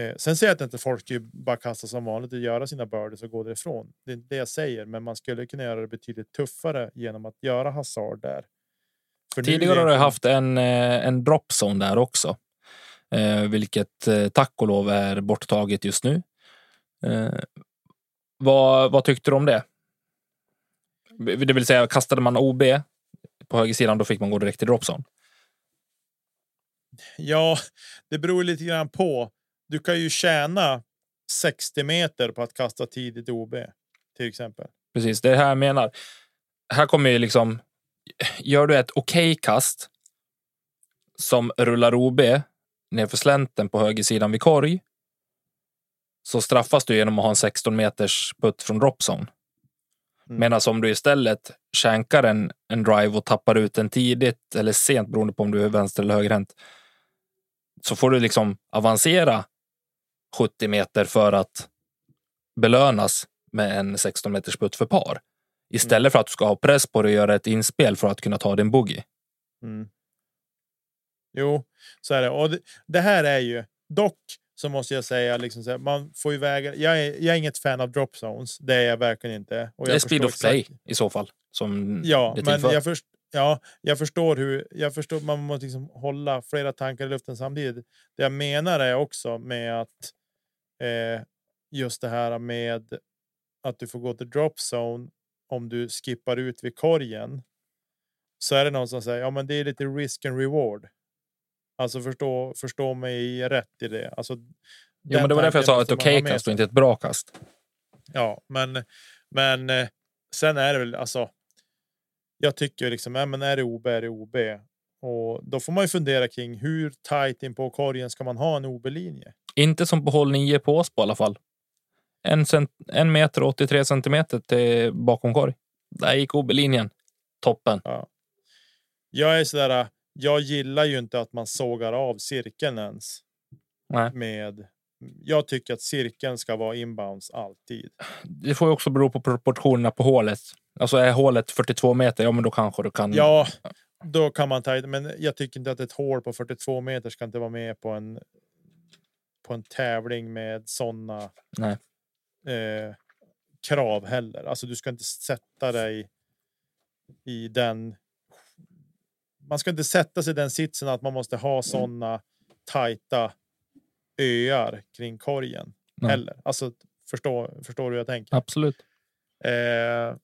Eh, sen säger jag att inte folk ju bara kasta som vanligt och göra sina birdies och gå därifrån. Det är det jag säger, men man skulle kunna göra det betydligt tuffare genom att göra hasard där. För Tidigare har du egentligen- haft en, eh, en dropzone där också. Eh, vilket eh, tack och lov är borttaget just nu. Eh, vad, vad tyckte du om det? Det vill säga, kastade man OB på högersidan, då fick man gå direkt till dropzone. Ja, det beror lite grann på. Du kan ju tjäna 60 meter på att kasta tidigt OB till exempel. Precis, det är här jag menar. Här kommer ju liksom... Gör du ett okej kast som rullar OB nerför slänten på högersidan vid korg så straffas du genom att ha en 16 meters putt från dropzone. Mm. Medan om du istället känkar en, en drive och tappar ut den tidigt eller sent beroende på om du är vänster eller högerhänt så får du liksom avancera 70 meter för att belönas med en 16 meters putt för par. Istället för att du ska ha press på dig och göra ett inspel för att kunna ta din boogie. Mm. Jo, så är det. Och det, det här är ju dock så måste jag säga liksom så här, man får ju väga. Jag är, jag är inget fan av drop zones. Det är jag verkligen inte. Och Det är speed förstår of play i så fall. Som Ja, men jag, först, ja, jag förstår hur jag förstår. Man måste liksom hålla flera tankar i luften samtidigt. Det jag menar är också med att eh, just det här med att du får gå till drop zone om du skippar ut vid korgen. Så är det någon som säger ja, men det är lite risk and reward. Alltså förstå, förstå mig rätt i det. Alltså, Jo, men det var därför jag sa ett okej kast kast och inte ett bra kast. Ja, men, men eh, sen är det väl alltså. Jag tycker liksom, ja, men är det OB är det OB och då får man ju fundera kring hur tajt in på korgen ska man ha en OB-linje? Inte som på håll 9 på Åsbo i alla fall. En, cent, en meter och 83 centimeter till bakom korg. Där gick OB-linjen. Toppen. Jag är sådär. Jag gillar ju inte att man sågar av cirkeln ens Nej. med. Jag tycker att cirkeln ska vara inbounds alltid. Det får ju också bero på proportionerna på hålet. Alltså är hålet 42 meter, ja men då kanske du kan. Ja, då kan man ta men jag tycker inte att ett hål på 42 meter ska inte vara med på en. På en tävling med sådana eh, krav heller. Alltså, du ska inte sätta dig i den. Man ska inte sätta sig i den sitsen att man måste ha sådana tajta öar kring korgen Nej. heller. Alltså förstå, förstår du hur jag tänker? Absolut. Eh,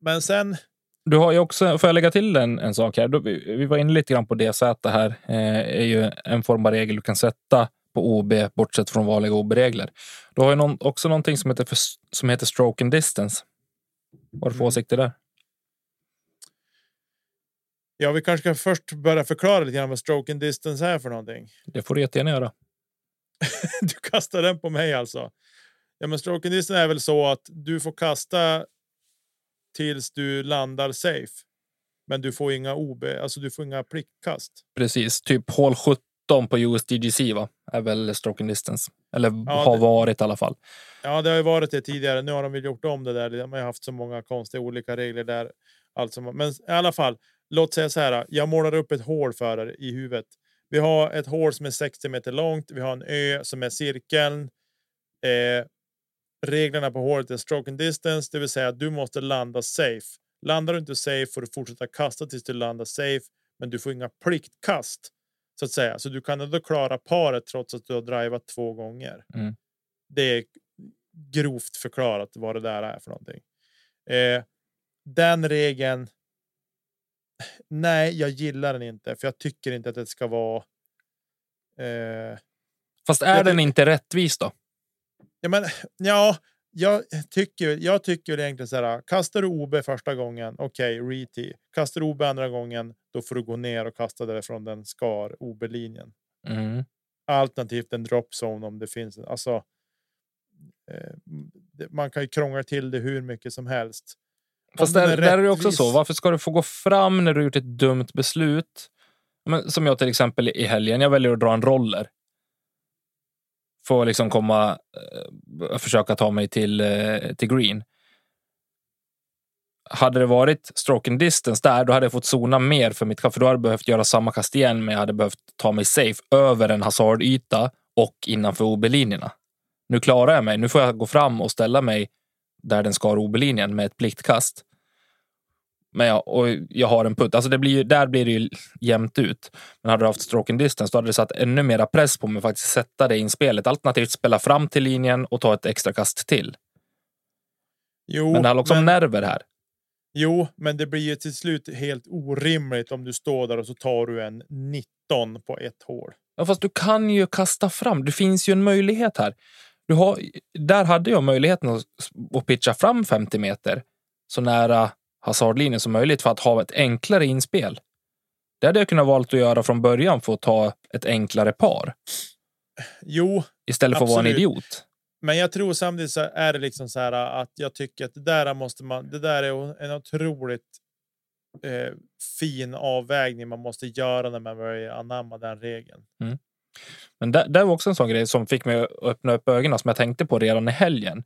men sen. Du har ju också, får jag lägga till en, en sak här? Vi, vi var inne lite grann på DZ här. Eh, är ju en form av regel du kan sätta på OB bortsett från vanliga OB-regler. Du har ju någon, också någonting som heter, för, som heter stroke and distance. Vad har du för Mm. åsikter där? Ja, vi kanske ska först börja förklara lite grann vad stroke and distance är för någonting. Det får du jättegärna göra. Du kastar den på mig alltså. Ja, men stroke and distance är väl så att du får kasta tills du landar safe. Men du får inga OB, alltså du får inga plickkast. Precis, typ hål 17 på USDGC va? Är väl stroke and distance. Eller Ja, har det- varit i alla fall. Ja, det har ju varit det tidigare. Nu har de väl gjort om det där. De har haft så många konstiga olika regler där. Alltså, men i alla fall, låt säga så här. Jag målar upp ett hål för er i huvudet. Vi har ett hål som är 60 meter långt. Vi har en ö som är cirkeln. Eh, reglerna på hålet är stroke and distance, det vill säga att du måste landa safe. Landar du inte safe får du fortsätta kasta tills du landar safe, men du får inga pliktkast så att säga. Så du kan ändå klara paret trots att du har drivat två gånger. Mm. Det är grovt förklarat vad det där är för någonting. Eh, den regeln. Nej, jag gillar den inte, för jag tycker inte att det ska vara. Eh, Fast är den inte rättvis då? Ja, men ja, jag tycker. Jag tycker egentligen så här. Kastar du OB första gången, okej, okay, reti. Kastar du OB andra gången, då får du gå ner och kasta därifrån den skar OB-linjen. Mm. Alternativt en drop zone om det finns. Alltså. Eh, man kan ju krångla till det hur mycket som helst. Fast där, där är det också så. Varför ska du få gå fram när du gjort ett dumt beslut? Men, som jag till exempel i helgen. Jag väljer att dra en roller. För att liksom komma eh, försöka ta mig till, eh, till green. Hade det varit stroke and distance där, då hade jag fått zona mer för mitt kast. För då hade jag behövt göra samma kast igen, men jag hade behövt ta mig safe över en hasardyta och innanför OB-linjerna. Nu klarar jag mig. Nu får jag gå fram och ställa mig där den ska OB-linjen med ett pliktkast. Men jag, och jag har en putt. Alltså det blir där blir det ju jämnt ut. Men hade du haft stroke and distance då hade det satt ännu mera press på mig att faktiskt sätta det in spelet. Alternativt spela fram till linjen och ta ett extra kast till. Jo, Men det handlar också om men- nerver här. Jo, men det blir ju till slut helt orimligt om du står där och så tar du en 19 på ett hål. Ja, fast du kan ju kasta fram. Det finns ju en möjlighet här. Du har, där hade jag möjligheten att, att pitcha fram 50 meter så nära hasardlinjen som möjligt för att ha ett enklare inspel. Det hade jag kunnat valt att göra från början för att ta ett enklare par Jo, istället för att vara en Absolut. idiot. men jag tror samtidigt så är det liksom så här att jag tycker att det där måste man. Det där är en otroligt eh, fin avvägning man måste göra när man börjar anamma den regeln. Men det, det var också en sån grej som fick mig att öppna upp ögonen som jag tänkte på redan i helgen.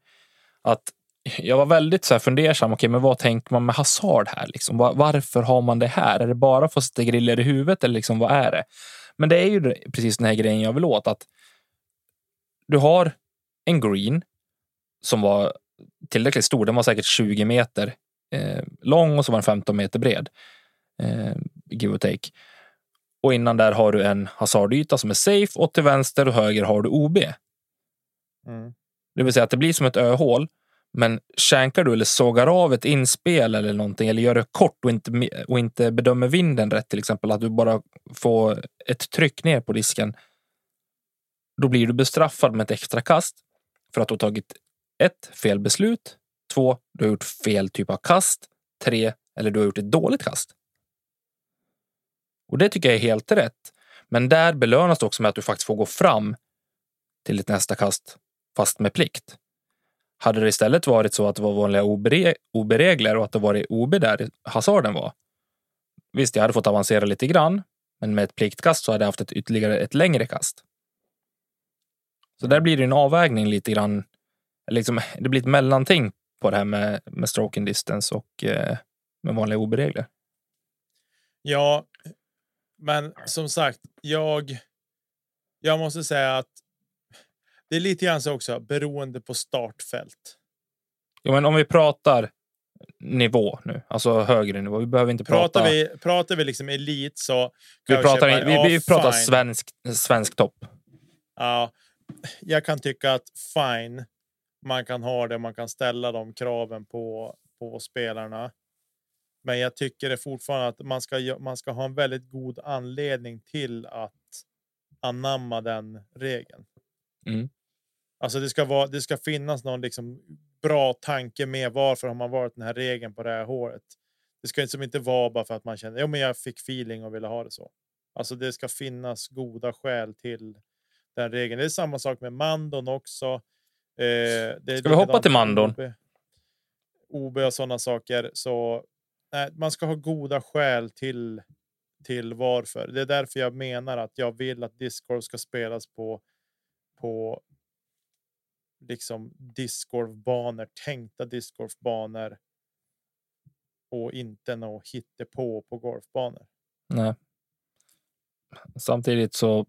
Att jag var väldigt så här fundersam. Okej, men vad tänker man med hasard här? Liksom? Var, varför har man det här? Är det bara för att sätta griller i huvudet eller liksom, vad är det? Men det är ju precis den här grejen jag vill åt. Att du har en green som var tillräckligt stor. Den var säkert 20 meter eh, lång och så var den 15 meter bred. Eh, give or take. Och innan där har du en hasardyta som är safe och till vänster och höger har du OB. Mm. Det vill säga att det blir som ett öhål. Men känkar du eller sågar av ett inspel eller någonting eller gör det kort och inte, och inte bedömer vinden rätt, till exempel att du bara får ett tryck ner på disken. Då blir du bestraffad med ett extra kast för att du har tagit ett, fel beslut. Två, du har gjort fel typ av kast. Tre, eller du har gjort ett dåligt kast. Och det tycker jag är helt rätt. Men där belönas det också med att du faktiskt får gå fram till ditt nästa kast fast med plikt. Hade det istället varit så att det var vanliga OB-regler och att det varit OB där hasarden var. Visst, jag hade fått avancera lite grann, men med ett pliktkast så hade jag haft ett ytterligare ett längre kast. Så där blir det en avvägning lite grann. Liksom, det blir ett mellanting på det här med, med stroke and distance och eh, med vanliga OB-regler. Ja, men som sagt, jag. Jag måste säga att. Det är lite grann så också beroende på startfält. Jo, men om vi pratar nivå nu, alltså högre nivå. Vi behöver inte Pratar prata. vi, pratar vi liksom elit så. vi pratar, köpa, vi, ja, vi pratar fine. svensk, svensk topp. Ja, jag kan tycka att fine. Man kan ha det, man kan ställa de kraven på på spelarna. Men jag tycker det fortfarande att man ska man ska ha en väldigt god anledning till att anamma den regeln. Mm. Alltså det ska vara. Det ska finnas någon liksom bra tanke med varför har man varit den här regeln på det här håret. Det ska liksom inte vara bara för att man känner. Men jag fick feeling och ville ha det så. Alltså det ska finnas goda skäl till den regeln. Det är samma sak med mandon också. Eh, Ska vi hoppa till mandon? OB, OB och sådana saker. Så nej, man ska ha goda skäl till till varför. Det är därför jag menar att jag vill att discord ska spelas på på liksom discgolfbanor, tänkta discgolfbanor och inte nå hittepå på golfbanor. Nej. Samtidigt så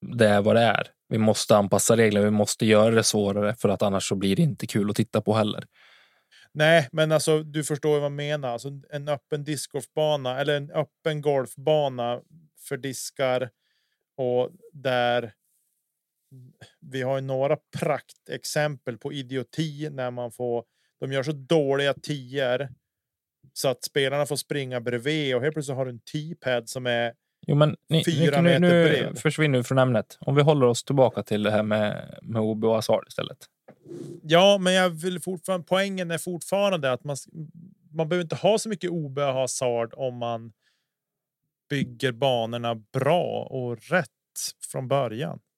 det är vad det är. Vi måste anpassa regler. Vi måste göra det svårare för att annars så blir det inte kul att titta på heller. Nej, men alltså du förstår vad jag menar. Alltså en öppen discgolfbana eller en öppen golfbana för diskar och där vi har ju några praktexempel på idioti när man får. De gör så dåliga tior så att spelarna får springa bredvid och helt plötsligt har du en T-pad som är Jo, men ni, Fyra nu, meter nu bred. försvinner vi från ämnet. Om vi håller oss tillbaka till det här med, med OB och hasard istället. Ja, men jag vill fortfarande. Poängen är fortfarande att man. Man behöver inte ha så mycket OB och hasard om man. Bygger banorna bra och rätt från början.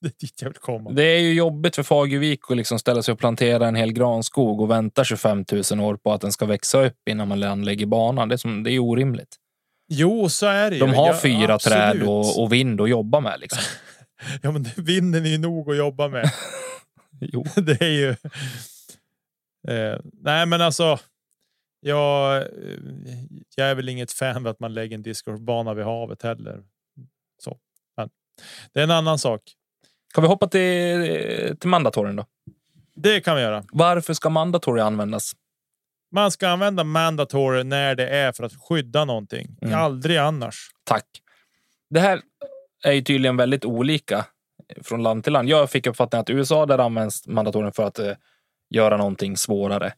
Det är dit jag vill komma. Det är ju jobbigt för Fagervik att liksom ställa sig och plantera en hel granskog och vänta 25 000 år på att den ska växa upp innan man anlägger banan. Det är, som, det är orimligt. Jo, så är det. De har Ja, fyra träd absolut. och, och vind att jobba med. Liksom. Ja, men vinden är ju nog att jobba med. Jo. det är ju. Eh, nej, men alltså. Jag, eh, jag är väl inget fan av att man lägger en discgolfbana vid havet heller. Så. Men, Det är en annan sak. Kan vi hoppa till, till mandatoryn då? Det kan vi göra. Varför ska mandatory användas? Man ska använda mandatory när det är för att skydda någonting. Mm. Aldrig annars. Tack. Det här är ju tydligen väldigt olika från land till land. Jag fick uppfattningen att i USA där används mandatorn för att eh, göra någonting svårare.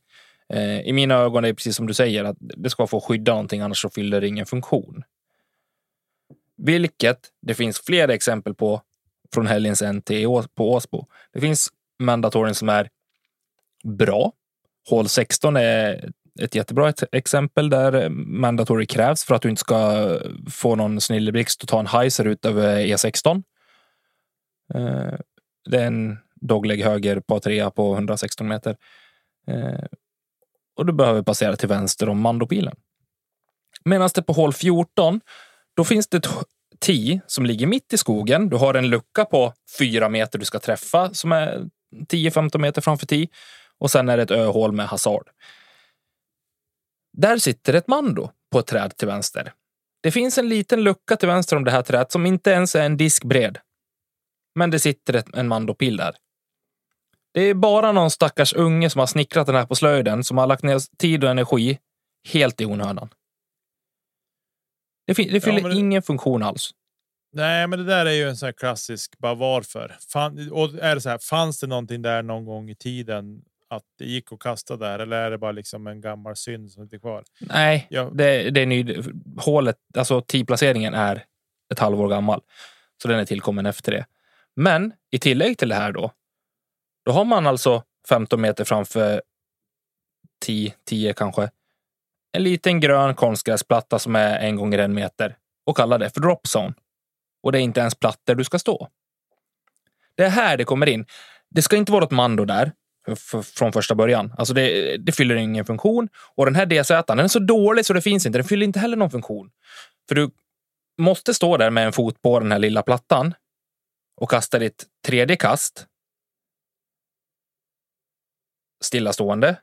Eh, I mina ögon är det precis som du säger att det ska få skydda någonting annars så fyller det ingen funktion. Vilket det finns flera exempel på från helgens NT på Åsbo. Det finns mandatorn som är bra. Hål 16 är ett jättebra exempel där eh, mandatory krävs för att du inte ska få någon snilleblixt och ta en heiser ut över E16. Eh, det är en dogleg höger på trea på 116 meter. Eh, och du behöver passera till vänster om mandopilen. Medan det på hål 14, då finns det ett tee som ligger mitt i skogen. Du har en lucka på fyra meter du ska träffa som är 10-15 meter framför tee. Och sen är det ett öhål med hasard. Där sitter ett mando på ett träd till vänster. Det finns en liten lucka till vänster om det här trädet som inte ens är en disk bred. Men det sitter ett, en mandopil där. Det är bara någon stackars unge som har snickrat den här på slöjden som har lagt ner tid och energi helt i onödan. Det, det fyller men det- ingen funktion alls. Nej, men det där är ju en sån här klassisk bara varför. Fan, och är det så här, fanns det någonting där någon gång i tiden att det gick att kasta där eller är det bara liksom en gammal synd som inte är kvar? Nej, Ja. det, det är ny. Hålet, alltså T-placeringen är ett halvår gammal. Så den är tillkommen efter det. Men i tillägg till det här då, då har man alltså 15 meter framför 10, 10 kanske. En liten grön konstgräsplatta som är en gånger en meter och kallar det för drop zone. Och det är inte ens plattor du ska stå. Det är här det kommer in. Det ska inte vara ett mando där från första början. Alltså det, det fyller ingen funktion. Och den här DZ den är så dålig så det finns inte. Den fyller inte heller någon funktion. För du måste stå där med en fot på den här lilla plattan och kasta ditt tredje kast stillastående.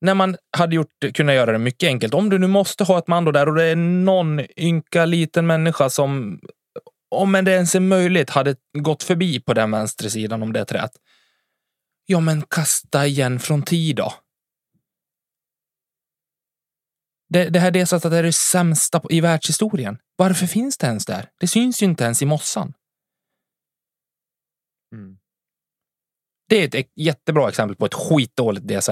När man hade gjort, kunnat göra det mycket enkelt. Om du nu måste ha ett mando där och det är någon ynka liten människa som, om det ens är möjligt, hade gått förbi på den vänstra sidan om det trät. Ja, men kasta igen från tid då. Det, det här delsättet är det sämsta i världshistorien. Varför finns det ens där? Det syns ju inte ens i mossan. Mm. Det är ett jättebra exempel på ett skitdåligt DZ.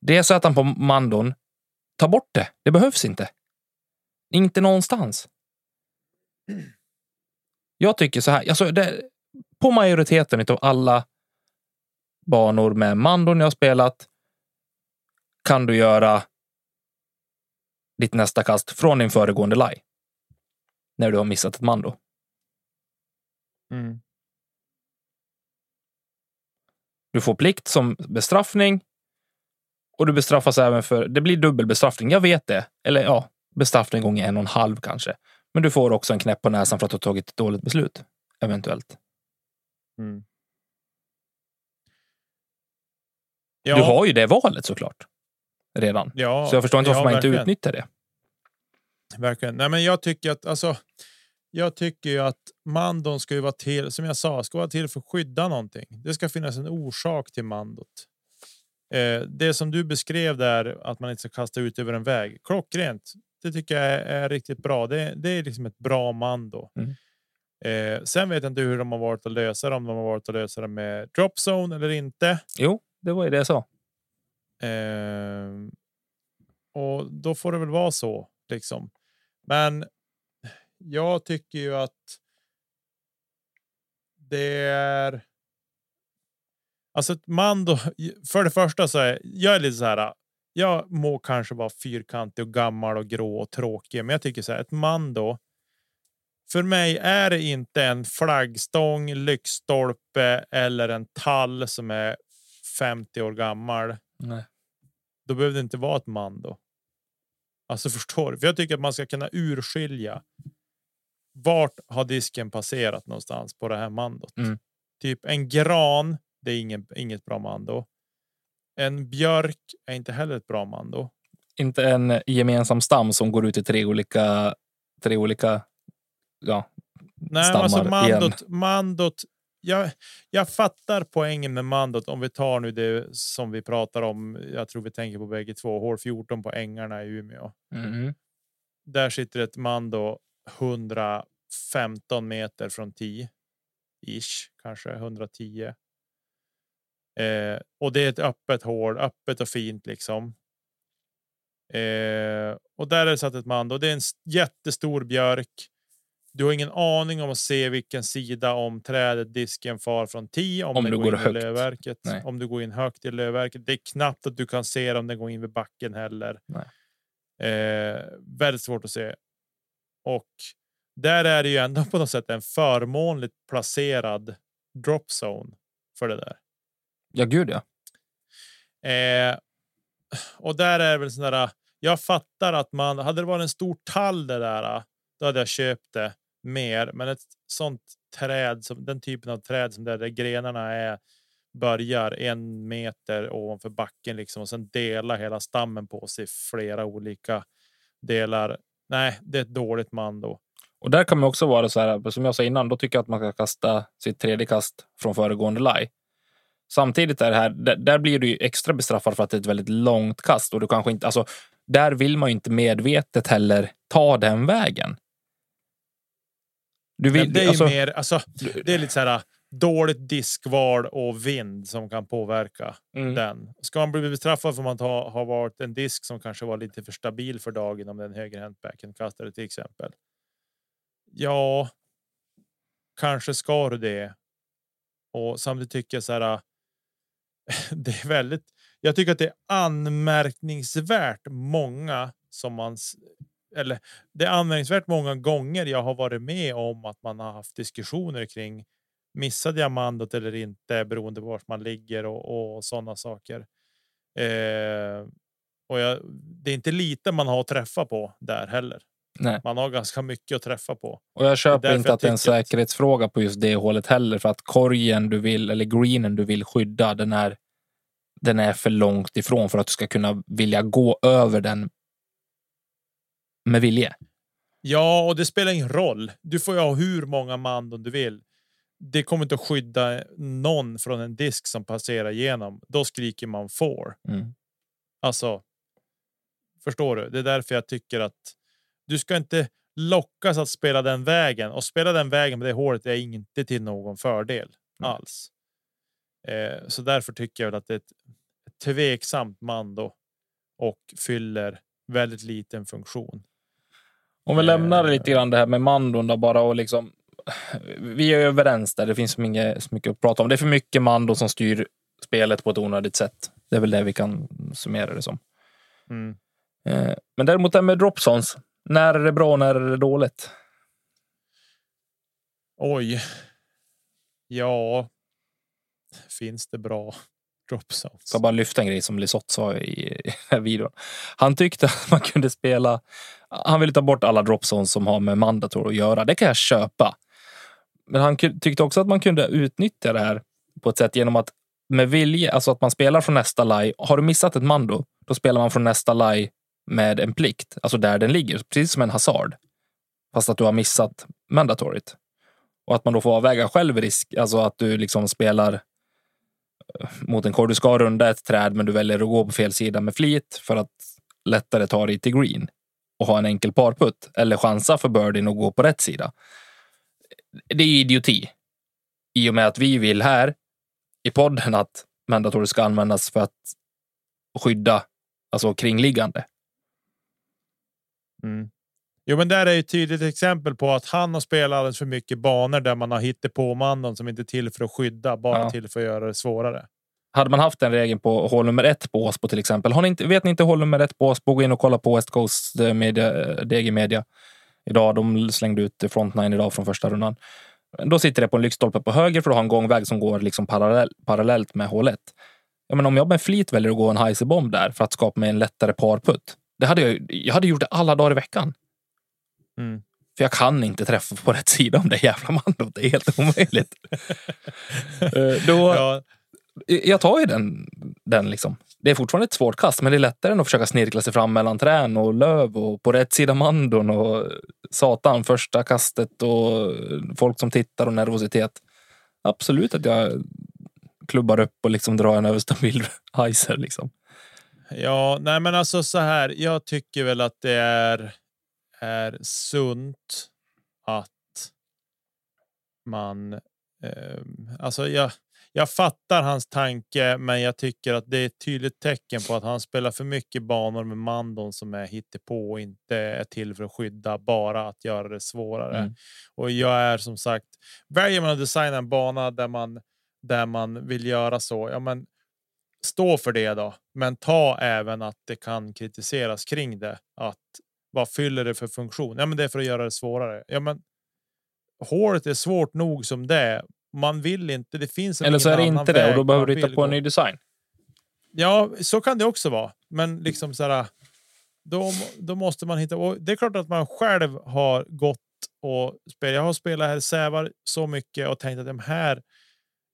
DZ på mandon, ta bort det. Det behövs inte. Inte någonstans. Jag tycker så här, alltså det, på majoriteten av alla banor med mandon jag spelat kan du göra ditt nästa kast från din föregående laj. När du har missat ett mando. Mm. Du får plikt som bestraffning. Och du bestraffas även för, det blir dubbel bestraffning, jag vet det. Eller ja, bestraffning gånger en och en halv kanske. Men du får också en knäpp på näsan för att du har tagit ett dåligt beslut. Eventuellt. Mm. Du har ju det valet såklart. Redan. ja, Så jag förstår inte varför ja, man inte utnyttjar det. Verkligen. Nej, men jag tycker att alltså. Jag tycker ju att mandon ska ju vara till, som jag sa, ska vara till för att skydda någonting. Det ska finnas en orsak till mandot. Eh, det som du beskrev där, att man inte ska kasta ut över en väg. Klockrent. Det tycker jag är, är riktigt bra. Det, det är liksom ett bra mando. Mm. Eh, sen vet jag inte hur de har varit att lösa det, om de har varit att lösa det med drop zone eller inte. Jo, det var ju det jag sa. Eh, och då får det väl vara så liksom. Men jag tycker ju att. Det är. Alltså ett mando. För det första så är jag är lite så här. Jag må kanske vara fyrkantig och gammal och grå och tråkig, men jag tycker så här ett mando. För mig är det inte en flaggstång, lyktstolpe eller en tall som är 50 år gammal Nej. då behöver det inte vara ett mando. Alltså förstår du? För jag tycker att man ska kunna urskilja. Vart har disken passerat någonstans på det här mandot? Mm. Typ en gran. Det är ingen, inget bra mando. En björk är inte heller ett bra mando. Inte en gemensam stam som går ut i tre olika, tre olika ja, Nej, stammar alltså igen. mandot, mandot jag, jag fattar poängen med mandot. Om vi tar nu det som vi pratar om. Jag tror vi tänker på bägge två. Hål 14 på ängarna i Umeå. Mm. Där sitter ett mando 115 meter från 10 ish, kanske 110. Eh, och det är ett öppet hål, öppet och fint liksom. Eh, och där är det satt ett mando. Det är en jättestor björk. Du har ingen aning om att se vilken sida om trädet disken far från 10 om, Om du går, går in i högt. lövverket. Nej. Om du går in högt i lövverket. Det är knappt att du kan se om den går in vid backen heller. Eh, väldigt svårt att se. Och där är det ju ändå på något sätt en förmånligt placerad drop zone för det där. Ja, gud ja. Eh, och där är väl där. Jag fattar att man hade det varit en stor tall det där. Då hade jag köpt det mer, men ett sånt träd som den typen av träd som där, där grenarna är börjar en meter ovanför backen liksom och sen delar hela stammen på sig flera olika delar. Nej, det är ett dåligt mando. Och där kan man också vara så här, som jag sa innan, då tycker jag att man ska kasta sitt tredje kast från föregående laj. Samtidigt är det här, där, där blir du ju extra bestraffad för att det är ett väldigt långt kast och du kanske inte, alltså, där vill man ju inte medvetet heller ta den vägen. Du vill, det är alltså, mer, alltså, det är lite så här dåligt diskval och vind som kan påverka Mm. den. Ska man bli bestraffad för man ha, har varit en disk som kanske var lite för stabil för dagen om det är en högerhänt backhandkastare till exempel. Ja, kanske ska du det. Och samtidigt tycker jag så här. Det är väldigt. Jag tycker att det är anmärkningsvärt många som man eller det är anmärkningsvärt många gånger jag har varit med om att man har haft diskussioner kring missade jag mandot eller inte beroende på vart man ligger och, och sådana saker. Eh, och jag, det är inte lite man har att träffa på där heller. nej. Man har ganska mycket att träffa på. Och jag köper inte att det är en säkerhetsfråga på just det hålet heller, för att korgen du vill, eller greenen du vill skydda, den är, den är för långt ifrån för att du ska kunna vilja gå över den med vilje. Ja, och det spelar ingen roll. Du får ju ha hur många mandon du vill. Det kommer inte att skydda någon från en disk som passerar igenom. Då skriker man får. Mm. Alltså. Förstår du? Det är därför jag tycker att du ska inte lockas att spela den vägen och spela den vägen med det hålet är inte till någon fördel alls. Eh, så därför tycker jag att det är ett tveksamt mando och fyller väldigt liten funktion. Om vi lämnar Eh. lite grann det här med mandon då bara och liksom. Vi är överens där. Det finns mycket, så mycket att prata om. Det är för mycket mandon som styr spelet på ett onödigt sätt. Det är väl det vi kan summera det som. Mm. Eh, Men däremot det här med dropsons. När är det bra och när är det dåligt? Oj. Ja. Finns det bra dropzones? ska bara lyfta en grej som Lisotte sa i i den här videon. Han tyckte att man kunde spela. Han ville ta bort alla dropzones som har med mandator att göra. Det kan jag köpa. Men han tyckte också att man kunde utnyttja det här på ett sätt genom att med vilje, alltså att man spelar från nästa laj. Har du missat ett mando, då spelar man från nästa laj med en plikt, alltså där den ligger, precis som en hasard. Fast att du har missat Mandatoriet. Och att man då får avväga själv risk, alltså att du liksom spelar mot en korg. Du ska runda ett träd, men du väljer att gå på fel sida med flit för att lättare ta dig till green och ha en enkel parputt eller chansa för birdien och gå på rätt sida. Det är idioti. I och med att vi vill här i podden att mandatorer ska användas för att skydda alltså kringliggande. Mm. Jo, men där är ju ett tydligt exempel på att han har spelat alldeles för mycket banor där man har hittat på mandon som inte är till för att skydda, bara Ja. till för att göra det svårare. Hade man haft den regeln på hål nummer ett på Åsbo till exempel. Har ni inte, vet ni inte hål nummer ett på Åsbo, gå in och kolla på West Coast eh, Media, eh, DG Media. Idag, de slängde ut frontline idag från första rundan. Då sitter det på en lyktstolpe på höger för att ha en gångväg som går liksom parallell, parallellt med hål ett. Ja, men om jag med flit väljer att gå en heiserbomb där för att skapa mig en lättare parputt. Det hade jag, jag hade gjort det alla dagar i veckan. Mm. För jag kan inte träffa på rätt sida om det jävla mandot. Det är helt omöjligt. Eh, Då, Ja, jag tar ju den, den liksom. Det är fortfarande ett svårt kast, men det är lättare än att försöka snirkla sig fram mellan trän och löv och på rätt sida mandon och satan första kastet och folk som tittar och nervositet. Absolut att jag klubbar upp och liksom drar en överstabil heiser liksom. Ja, nej, men alltså så här. Jag tycker väl att det är är sunt att man eh, alltså jag, jag fattar hans tanke, men jag tycker att det är ett tydligt tecken på att han spelar för mycket banor med Mandon som är hittepå och inte är till för att skydda, bara att göra det svårare. Mm. Och jag är som sagt, väljer man att designa en bana där man där man vill göra så, ja, men stå för det då, men ta även att det kan kritiseras kring det. Att vad fyller det för funktion? Ja, men det är för att göra det svårare. Ja, men hålet är svårt nog som det är. Man vill inte. Det finns Eller så är det inte det och då behöver du hitta på en ny. design. Ja, så kan det också vara, men liksom så här. Då, då måste man hitta. Och det är klart att man själv har gått och spelat. Jag har spelat här Sävar så mycket och tänkt att de här.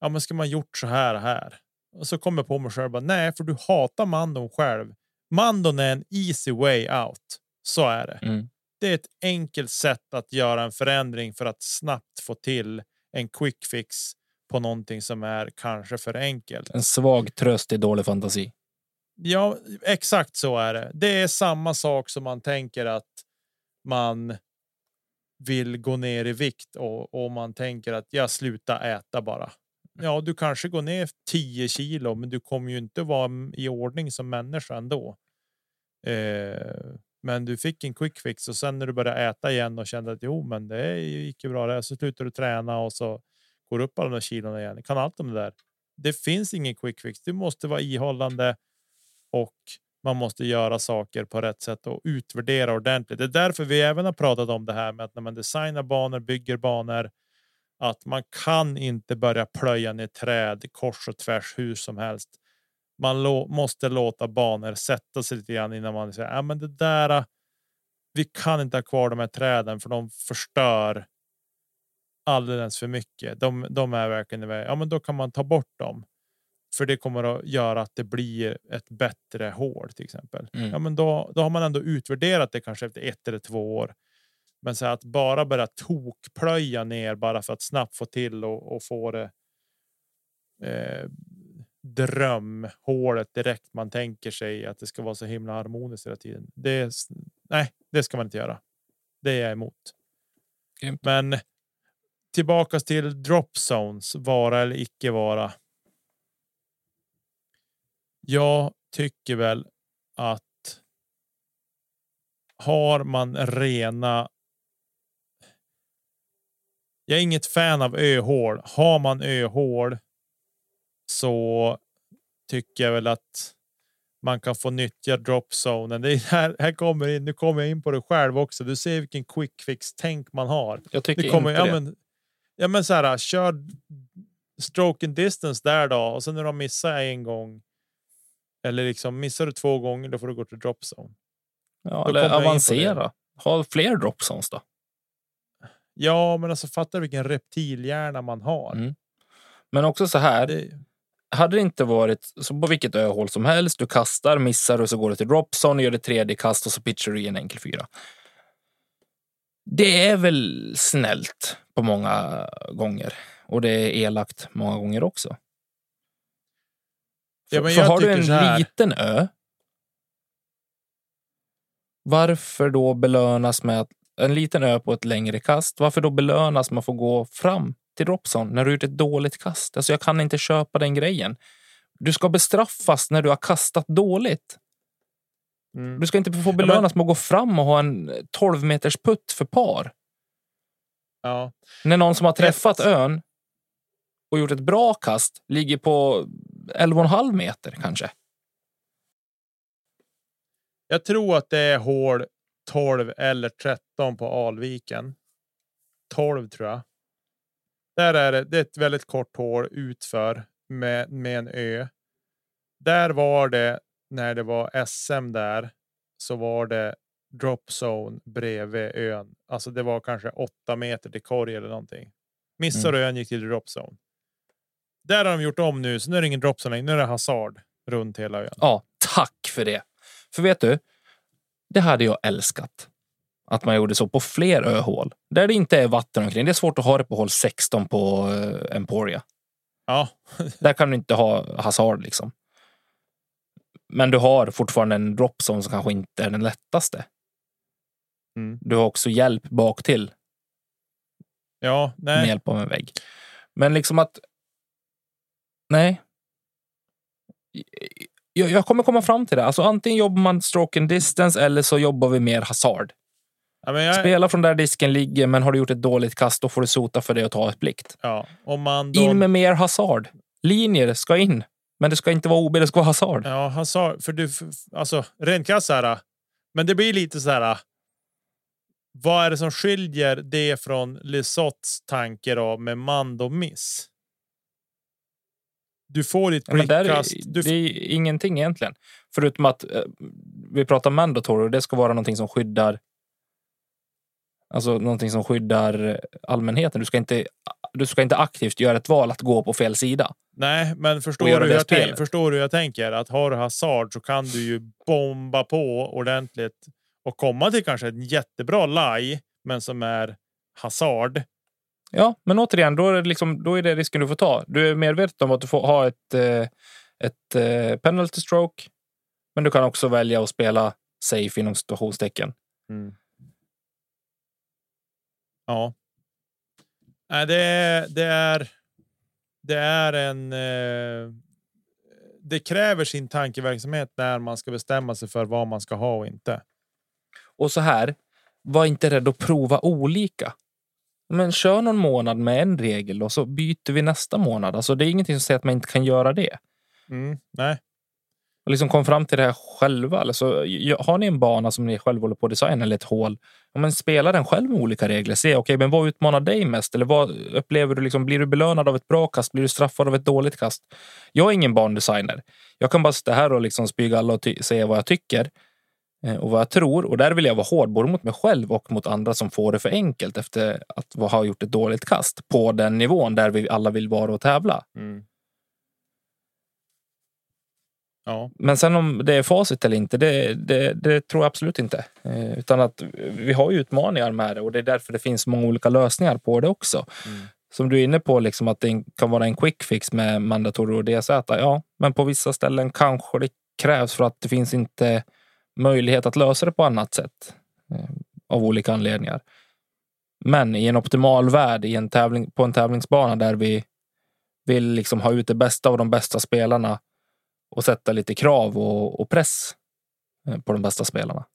Ja, men ska man gjort så här här och så kommer jag på mig själv. Bara, Nej, för du hatar Mandon själv. Mandon är en easy way out. Så är det. Mm. Det är ett enkelt sätt att göra en förändring för att snabbt få till en quick fix på någonting som är kanske för enkelt. En svag tröst i dålig fantasi. Ja, exakt så är det. Det är samma sak som man tänker att man vill gå ner i vikt och, och man tänker att jag slutar äta bara. Ja, du kanske går ner 10 kilo, men du kommer ju inte vara i ordning som människa ändå. Eh, men du fick en quick fix och sen när du började äta igen och kände att jo, men det gick ju bra. Där. Så slutar du träna och så går upp alla de där kilona igen. Kan allt om det där. Det finns ingen quick fix. Du måste vara ihållande och man måste göra saker på rätt sätt och utvärdera ordentligt. Det är därför vi även har pratat om det här med att när man designar banor, bygger banor, att man kan inte börja plöja ner träd kors och tvärs hur som helst. Man måste låta banor sätta sig lite grann innan man säger ja, men det där. Vi kan inte ha kvar de här träden för de förstör. Alldeles för mycket. De, de är verkligen. Ja, men då kan man ta bort dem. För det kommer att göra att det blir ett bättre hål till exempel. Mm. Ja, men då, då har man ändå utvärderat det kanske efter ett eller två år. Men så att bara börja tokplöja ner bara för att snabbt få till och, och få det. Eh, drömhålet direkt man tänker sig att det ska vara så himla harmoniskt hela tiden. Det nej, det ska man inte göra. Det är jag emot. Grymt. Men tillbaka till drop zones, vara eller icke vara. Jag tycker väl att har man rena. Jag är inget fan av öhål. Har man öhål så tycker jag väl att man kan få nyttja dropzonen. Det är här, här kommer in. Nu kommer jag in på det själv också. Du ser vilken quick fix tänk man har. Jag tycker kommer, inte ja, det. men, ja, men så här, kör stroke and distance där då och sen när de missar en gång. Eller liksom missar du två gånger, då får du gå till drop zone. ja, då eller avancera. Ha fler drop zones då. Ja, men alltså fattar vilken reptilhjärna man har? Mm. Men också så här. Det, Hade det inte varit så på vilket öhål som helst. Du kastar, missar och så går du till dropzone, gör det tredje kast och så pitchar du i en enkel fyra. Det är väl snällt på många gånger och det är elakt många gånger också. Ja, men för jag har du en så liten ö. Varför då belönas med att en liten ö på ett längre kast? Varför då belönas med att få gå fram till dropzone när du gjort ett dåligt kast? Alltså jag kan inte köpa den grejen. Du ska bestraffas när du har kastat dåligt. mm. Du ska inte få belönas med att gå fram och ha en 12 meters putt för par. ja. När någon som har träffat ön och gjort ett bra kast ligger på 11,5 meter kanske. Jag tror att det är hål 12 eller 13 på Alviken. 12 tror jag. Där är det. Det är ett väldigt kort hål utför med, med en ö. Där var det när det var SM där så var det drop zone bredvid ön. Alltså det var kanske åtta meter till korg eller någonting. Missar Mm. ön gick till drop zone. Där har de gjort om nu, så nu är det ingen drop zone längre. Nu är det hasard runt hela ön. Ja, tack för det. För vet du, det hade jag älskat. Att man gjorde så på fler öhål där det inte är vatten omkring. Det är svårt att ha det på hål 16 på uh, Emporia. Ja, Där kan du inte ha hasard liksom. Men du har fortfarande en drop som kanske inte är den lättaste. Mm. Du har också hjälp bak till ja, med nej. hjälp av en vägg. Men liksom att... Nej. Jag, jag kommer komma fram till det. Alltså antingen jobbar man stroke and distance eller så jobbar vi mer hasard. Ja, jag, Spela från där disken ligger, men har du gjort ett dåligt kast, då får du sota för det och ta ett plikt. ja, om man då, In med mer hasard. Linjer ska in, men det ska inte vara OB, det ska vara hasard. Ja, han sa, för du, alltså rent krasst här. Men det blir lite så här. Vad är det som skiljer det från Lisottes tanke då med Mando Miss? Du får ditt Ja, är, prickkast. Du, det är ingenting egentligen. Förutom att eh, vi pratar mandatory och det ska vara någonting som skyddar Alltså någonting som skyddar allmänheten. Du ska inte, du ska inte aktivt göra ett val att gå på fel sida. nej, men förstår du, hur jag tänk, förstår du hur jag tänker? Att har du hasard så kan du ju bomba på ordentligt och komma till kanske en jättebra lie, men som är hasard. Ja, men återigen, då är, det liksom, då är det risken du får ta. Du är medveten om att du får ha ett, eh, ett eh, penalty stroke, men du kan också välja att spela safe inom situationstecken. Ja. Nej, det är, det är. Det är en. Eh, det kräver sin tankeverksamhet när man ska bestämma sig för vad man ska ha och inte. Och så här, var inte rädd att prova olika. Men kör någon månad med en regel och så byter vi nästa månad. Alltså det är ingenting som säger att man inte kan göra det. Mm, nej, och liksom kom fram till det här själva. Alltså, har ni en bana som ni själv håller på att designa eller ett hål, ja, men spela den själv med olika regler. Se, okay, men vad utmanar dig mest? Eller vad upplever du? Liksom, blir du belönad av ett bra kast? Blir du straffad av ett dåligt kast? Jag är ingen bandesigner. Jag kan bara sitta här och liksom spyga alla och säga vad jag tycker eh, och vad jag tror. Och där vill jag vara hård, både mot mig själv och mot andra som får det för enkelt efter att ha gjort ett dåligt kast på den nivån där vi alla vill vara och tävla. Mm ja, Men sen om det är facit eller inte, det, det, det tror jag absolut inte. Eh, utan att vi har ju utmaningar med det och det är därför det finns många olika lösningar på det också. Som du är inne på, liksom att det kan vara en quick fix med mandatorer och DZ. Ja, men på vissa ställen kanske det krävs för att det finns inte möjlighet att lösa det på annat sätt. Eh, av olika anledningar. Men i en optimal värld, i en tävling, på en tävlingsbana där vi vill liksom ha ut det bästa av de bästa spelarna och sätta lite krav och, och press eh, på de bästa spelarna.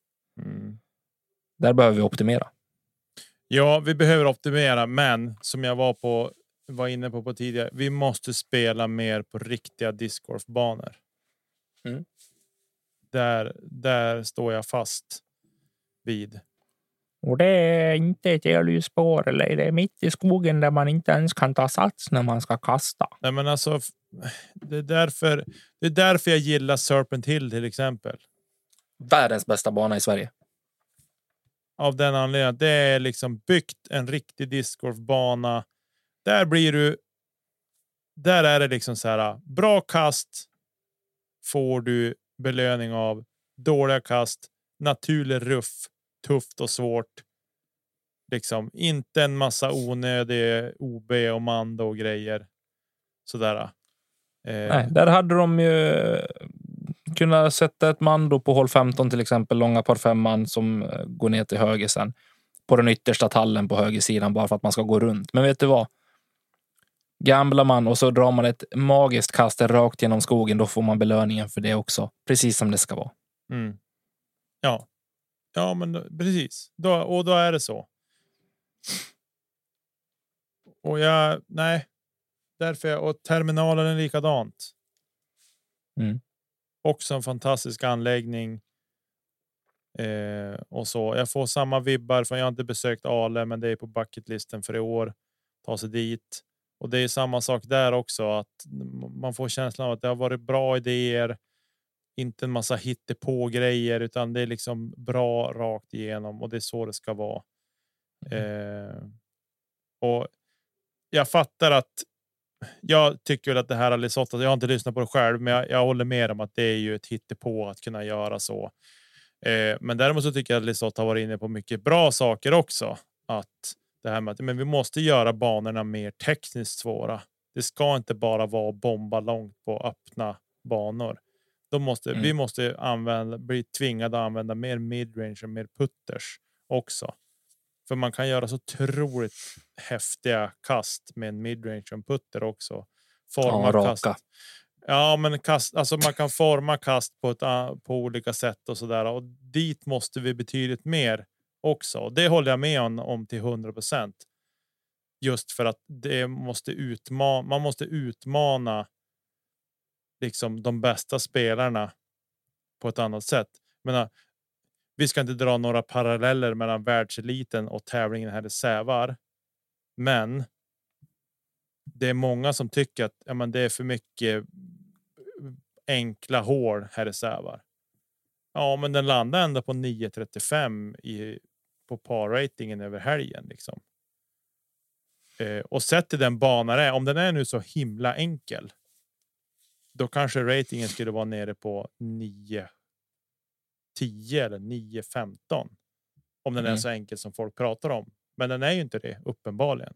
Där behöver vi optimera. ja, vi behöver optimera, men som jag var på var inne på, på tidigare. Vi måste spela mer på riktiga discgolfbanor. Mm. Där, där står jag fast vid. Och det är inte ett elljusspår eller det är mitt i skogen där man inte ens kan ta sats när man ska kasta. Nej, men alltså, det är därför. Det är därför jag gillar Serpent Hill till exempel. Världens bästa bana i Sverige. av den anledningen att det är liksom byggt en riktig discgolfbana. Där blir du. Där är det liksom så här bra kast. Får du belöning av dåliga kast, naturlig ruff, tufft och svårt. Liksom inte en massa onödig OB och mando och grejer. Sådär. Eh, Nej, där hade de ju kunnat sätta ett mando på hål 15 till exempel, långa par femman som eh, går ner till höger sen. På den yttersta tallen på högersidan bara för att man ska gå runt. Men vet du vad? Gamblar man och så drar man ett magiskt kast rakt genom skogen, då får man belöningen för det också. Precis som det ska vara. Mm. Ja, ja, men då- precis. Då, och då är det så. Och jag, nej, därför och terminalen är likadant. Mm. Också en fantastisk anläggning. Eh, och så. Jag får samma vibbar för jag har inte besökt Ale, men det är på bucketlisten för i år. Ta sig dit. Och det är samma sak där också, att man får känslan av att det har varit bra idéer. Inte en massa hittepå grejer, utan det är liksom bra rakt igenom och det är så det ska vara. Eh, och jag fattar att jag tycker väl att det här har Lisotta, jag har inte lyssnat på det själv, men jag, jag håller med om att det är ju ett hittepå att kunna göra så. Eh, men däremot så tycker jag att Lisott har varit inne på mycket bra saker också. Att det här med att men vi måste göra banorna mer tekniskt svåra. Det ska inte bara vara bomba långt på öppna banor. De måste, Mm. Vi måste använda, bli tvingade att använda mer midrange och mer putters också. För man kan göra så otroligt häftiga kast med en midrange och en putter också. Forma Ja, kast. Ja, men kast, alltså man kan forma kast på, ett, på olika sätt och så där. Och dit måste vi betydligt mer också. Och Det håller jag med om, om till 100 procent. Just för att det måste utmana. Man måste utmana. Liksom de bästa spelarna. På ett annat sätt. Men vi ska inte dra några paralleller mellan världseliten och tävlingen här i Sävar. Men. Det är många som tycker att ja, men det är för mycket enkla hål här i Sävar. Ja, men den landar ändå på 9.35 i på par-ratingen över helgen liksom. Eh, och sett till den banan är, om den är nu så himla enkel. Då kanske ratingen skulle vara nere på 9. 10 eller 9 15. Om den är Mm. så enkel som folk pratar om. Men den är ju inte det uppenbarligen.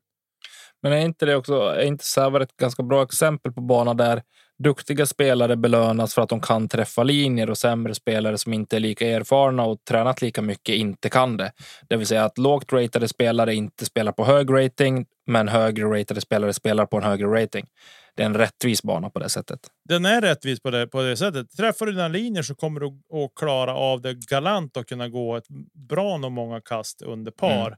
Men är inte det också, är inte Sävar ett ganska bra exempel på bana där duktiga spelare belönas för att de kan träffa linjer och sämre spelare som inte är lika erfarna och tränat lika mycket inte kan det. Det vill säga att lågt ratade spelare inte spelar på hög rating, men högre ratade spelare spelar på en högre rating. Det är en rättvis bana på det sättet. Den är rättvis på det, på det sättet. Träffar du dina linjer så kommer du att klara av det galant och kunna gå ett bra nog många kast under par. Mm.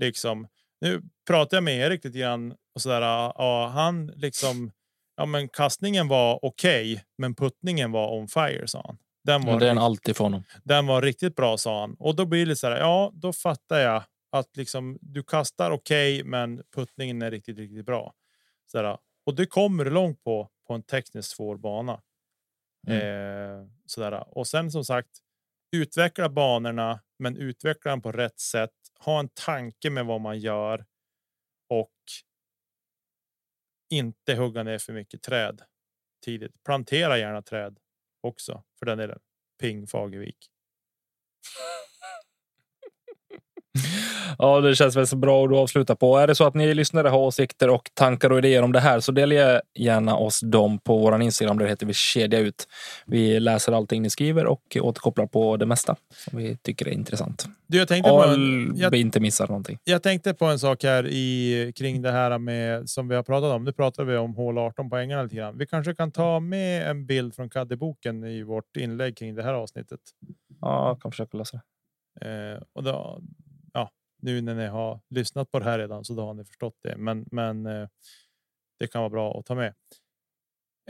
Liksom. Nu pratar jag med Erik lite grann och så där. Ja, han liksom. Ja, men kastningen var okej, men puttningen var on fire sa han. Den var, Men det är en rikt- alltid för honom. den var riktigt bra sa han och då blir det så här. Ja, då fattar jag att liksom du kastar okej, men puttningen är riktigt, riktigt bra. Så där, och det kommer du långt på på en tekniskt svår bana. Eh, sådär. Och sen som sagt utveckla banorna, men utveckla dem på rätt sätt. Ha en tanke med vad man gör och. Inte hugga ner för mycket träd tidigt. Plantera gärna träd också för den delen. Ping Fagervik. Ja, det känns väl så bra att avsluta på. Är det så att ni lyssnare har åsikter och tankar och idéer om det här så dela gärna oss dem på vår Instagram. Där heter vi kedja ut. Vi läser allting ni skriver och återkopplar på det mesta som vi tycker är intressant. Du, jag tänkte på Och en, jag, vi inte missar någonting. jag tänkte på en sak här i kring det här med som vi har pratat om. Nu pratar vi om hål 18 poängarna lite grann. Vi kanske kan ta med en bild från Caddeboken i vårt inlägg kring det här avsnittet. Ja, jag kan försöka lösa det. Eh, och då, nu när ni har lyssnat på det här redan så då har ni förstått det. Men, men eh, det kan vara bra att ta med.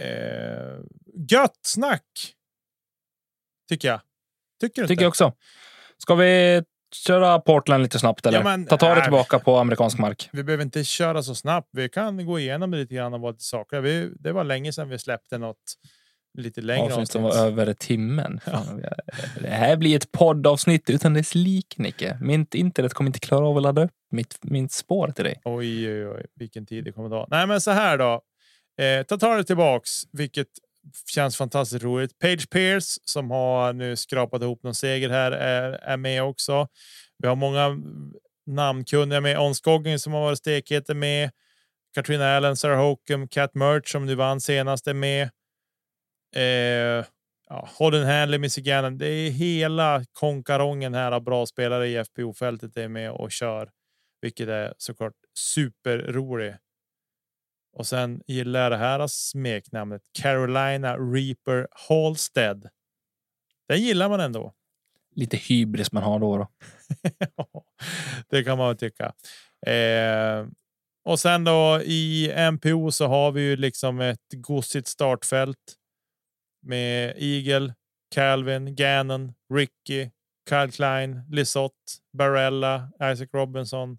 Eh, gött snack. Tycker jag. Tycker du Tycker jag också. Ska vi köra Portland lite snabbt eller? Ja, men, Ta, ta det tillbaka på amerikansk mark. Vi behöver inte köra så snabbt. Vi kan gå igenom lite grann av vad saker. Vi, det var länge sedan vi släppte något lite längre Avsnitt som var över timmen. Fan, vi- Det här blir ett poddavsnitt utan dess like, Nicke. Mitt internet kommer inte klara av att ladda upp mitt, mitt spår till dig. Oj, oj, oj, vilken tid det kommer att ta. Nej, men så här då. Eh, ta ta det tillbaks, vilket känns fantastiskt roligt. Page Pierce som har nu skrapat ihop någon seger här är, är med också. Vi har många namnkunniga med. On Scoggin som har varit stekhet är med. Katrina Allen, Sarah Hokum, Cat Merch som nu vann senast är med. Eh, ja, Holden Hanley, Gannon. Det är hela konkarongen här av bra spelare i FPO-fältet är med och kör, vilket är såklart superroligt. Och sen gillar jag det här smeknamnet Carolina Reaper Halstead. Den gillar man ändå. Lite hybris man har då. då. det kan man väl tycka. Eh, och sen då i MPO så har vi ju liksom ett gossigt startfält med Eagle, Calvin, Gannon, Ricky, Kyle Klein, Lisotte, Barella, Isaac Robinson.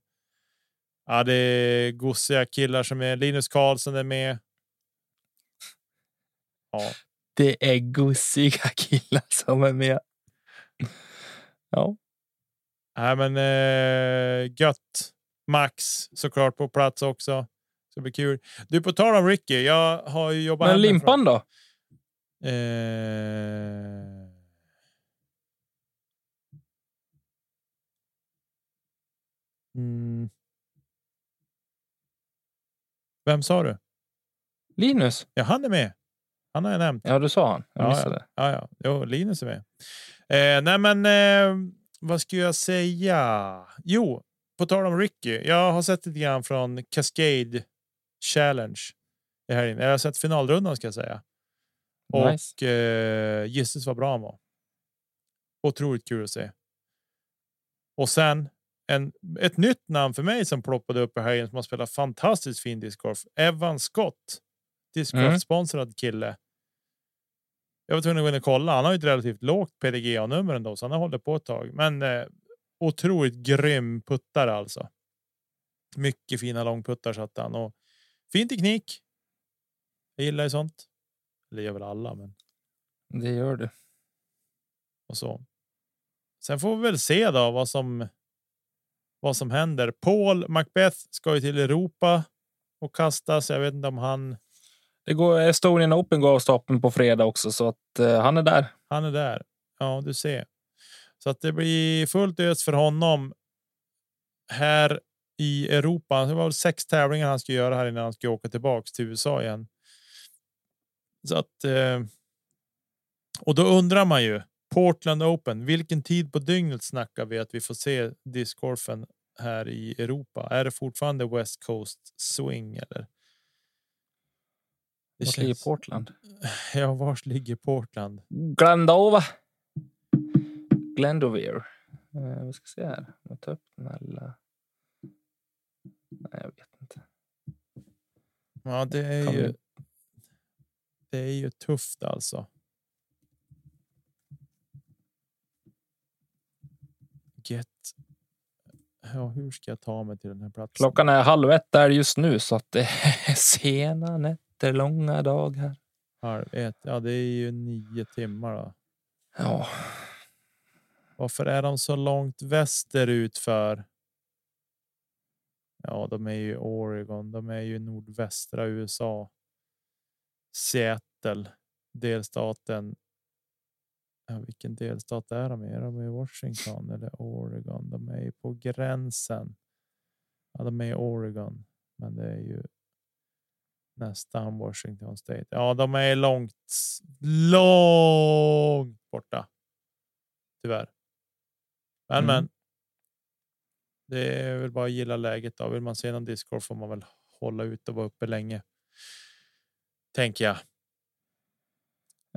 Ja, det är gossiga killar som är Linus Karlsson är med. Ja, Det är gossiga killar som är med. Ja, Nej, men eh, gött. Max såklart på plats också. Så det blir kul. Du på tal om Ricky. Jag har ju jobbat. men limpan då? Eh, mm. Vem sa du? Linus. Ja, han är med. Han har jag nämnt. Ja, du sa han. Jag missade. Ja, ja. ja, Jo, Linus är med. Eh, nej, men eh, vad ska jag säga? Jo, på tal om Ricky. Jag har sett lite grann från Cascade Challenge. Jag har sett finalrundan ska jag säga. Och Nice. eh, gisses vad bra han var. Otroligt kul att se. Och sen en, ett nytt namn för mig som ploppade upp i helgen som har spelat fantastiskt fin discgolf. Evan Scott. Discgolf Mm. sponsrad kille. Jag var tvungen att gå in och kolla. Han har ju ett relativt lågt PDGA nummer ändå, så han har hållit på ett tag. Men eh, otroligt grym puttare alltså. Mycket fina långputtar satte han och fin teknik. Jag gillar ju sånt. Det gör väl alla, men Det gör du. och så. Sen får vi väl se då vad som. Vad som händer. Paul Macbeth ska ju till Europa och kastas. Jag vet inte om han. Det går Estonian Open går av stapeln på fredag också, så att eh, han är där. Han är där. Ja, du ser. Så att det blir fullt ös för honom. Här i Europa. Det var väl sex tävlingar han skulle göra här innan han skulle åka tillbaks till USA igen. Så att. Eh, och då undrar man ju Portland Open. Vilken tid på dygnet snackar vi att vi får se discgolfen här i Europa? Är det fortfarande West Coast swing eller? Det Vart ligger Portland? Ja, vars ligger Portland? Glendova. Glendover. Eh, vi ska se här. Jag tar upp den här lilla... Nej, jag vet inte. Ja, det är Kan ju. Det är ju tufft alltså. Get. Ja, hur ska jag ta mig till den här platsen? Klockan är halv ett där just nu, så att det är sena nätter, långa dagar. Halv ett. Ja, det är ju nio timmar då. Ja, Varför är de så långt västerut för? Ja, de är ju Oregon. De är ju nordvästra USA. Seattle, delstaten. Ja, vilken delstat är de i? Är de i Washington eller Oregon? De är ju på gränsen. Ja, de är i Oregon, men det är ju nästan Washington State. Ja, de är långt, långt borta. Tyvärr. Men, Mm. men. Det är väl bara att gilla läget. Då. Vill man se någon discgolf får man väl hålla ut och vara uppe länge. Tänker jag.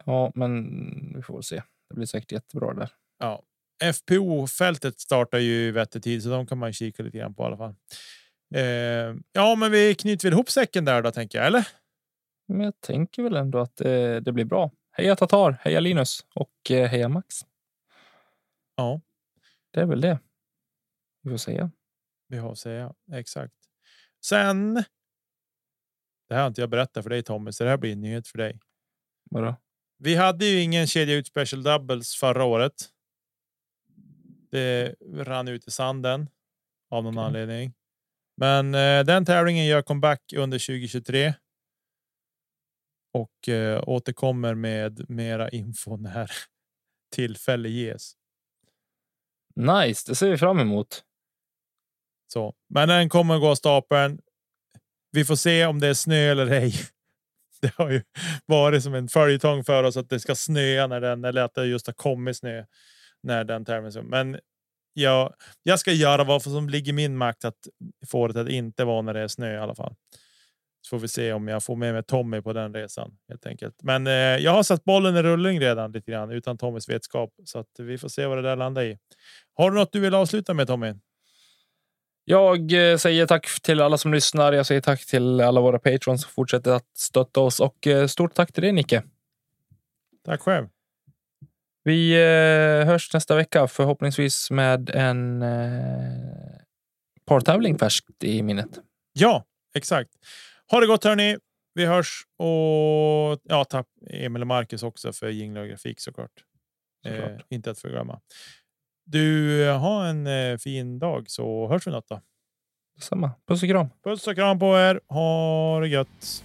ja, men vi får se. Det blir säkert jättebra där. Ja, FPO fältet startar ju i vettig tid så de kan man kika lite grann på i alla fall. Eh, ja, men vi knyter väl ihop säcken där då tänker jag, eller? Men jag tänker väl ändå att eh, det blir bra. Heja Tatar, heja Linus och eh, heja Max. Ja, Det är väl det vi får säga. vi har säga exakt. Sen. Det här har inte jag berättat för dig Tommy, så det här blir en nyhet för dig. Vadå? Vi hade ju ingen kedja ut special doubles förra året. Det rann ut i sanden av någon Okej. anledning. Men eh, den tävlingen gör comeback under 2023. Och eh, återkommer med mera info när tillfälle ges. Nice, det ser vi fram emot. Så, men den kommer gå av stapeln. Vi får se om det är snö eller ej. Det har ju varit som en följetong för oss att det ska snöa när den eller att det just har kommit snö när den tävlingen. Men jag, jag ska göra vad som ligger i min makt att få det att inte vara när det är snö i alla fall. Så får vi se om jag får med mig Tommy på den resan helt enkelt. Men eh, jag har satt bollen i rullning redan lite grann utan Tommys vetskap så att vi får se vad det där landar i. Har du något du vill avsluta med Tommy? Jag eh, säger tack till alla som lyssnar. Jag säger tack till alla våra patrons som fortsätter att stötta oss och eh, stort tack till dig Nicke. Tack själv. Vi eh, hörs nästa vecka förhoppningsvis med en eh, partävling färskt i minnet. Ja, exakt. Ha det gott hörni. Vi hörs och ja, tack Emil och Marcus också för jinglar och grafik såklart. Eh, Såklart. inte att förglömma. Du har en eh, fin dag så hörs vi något då. Samma. Puss och kram. Puss och kram på er. Ha det gött.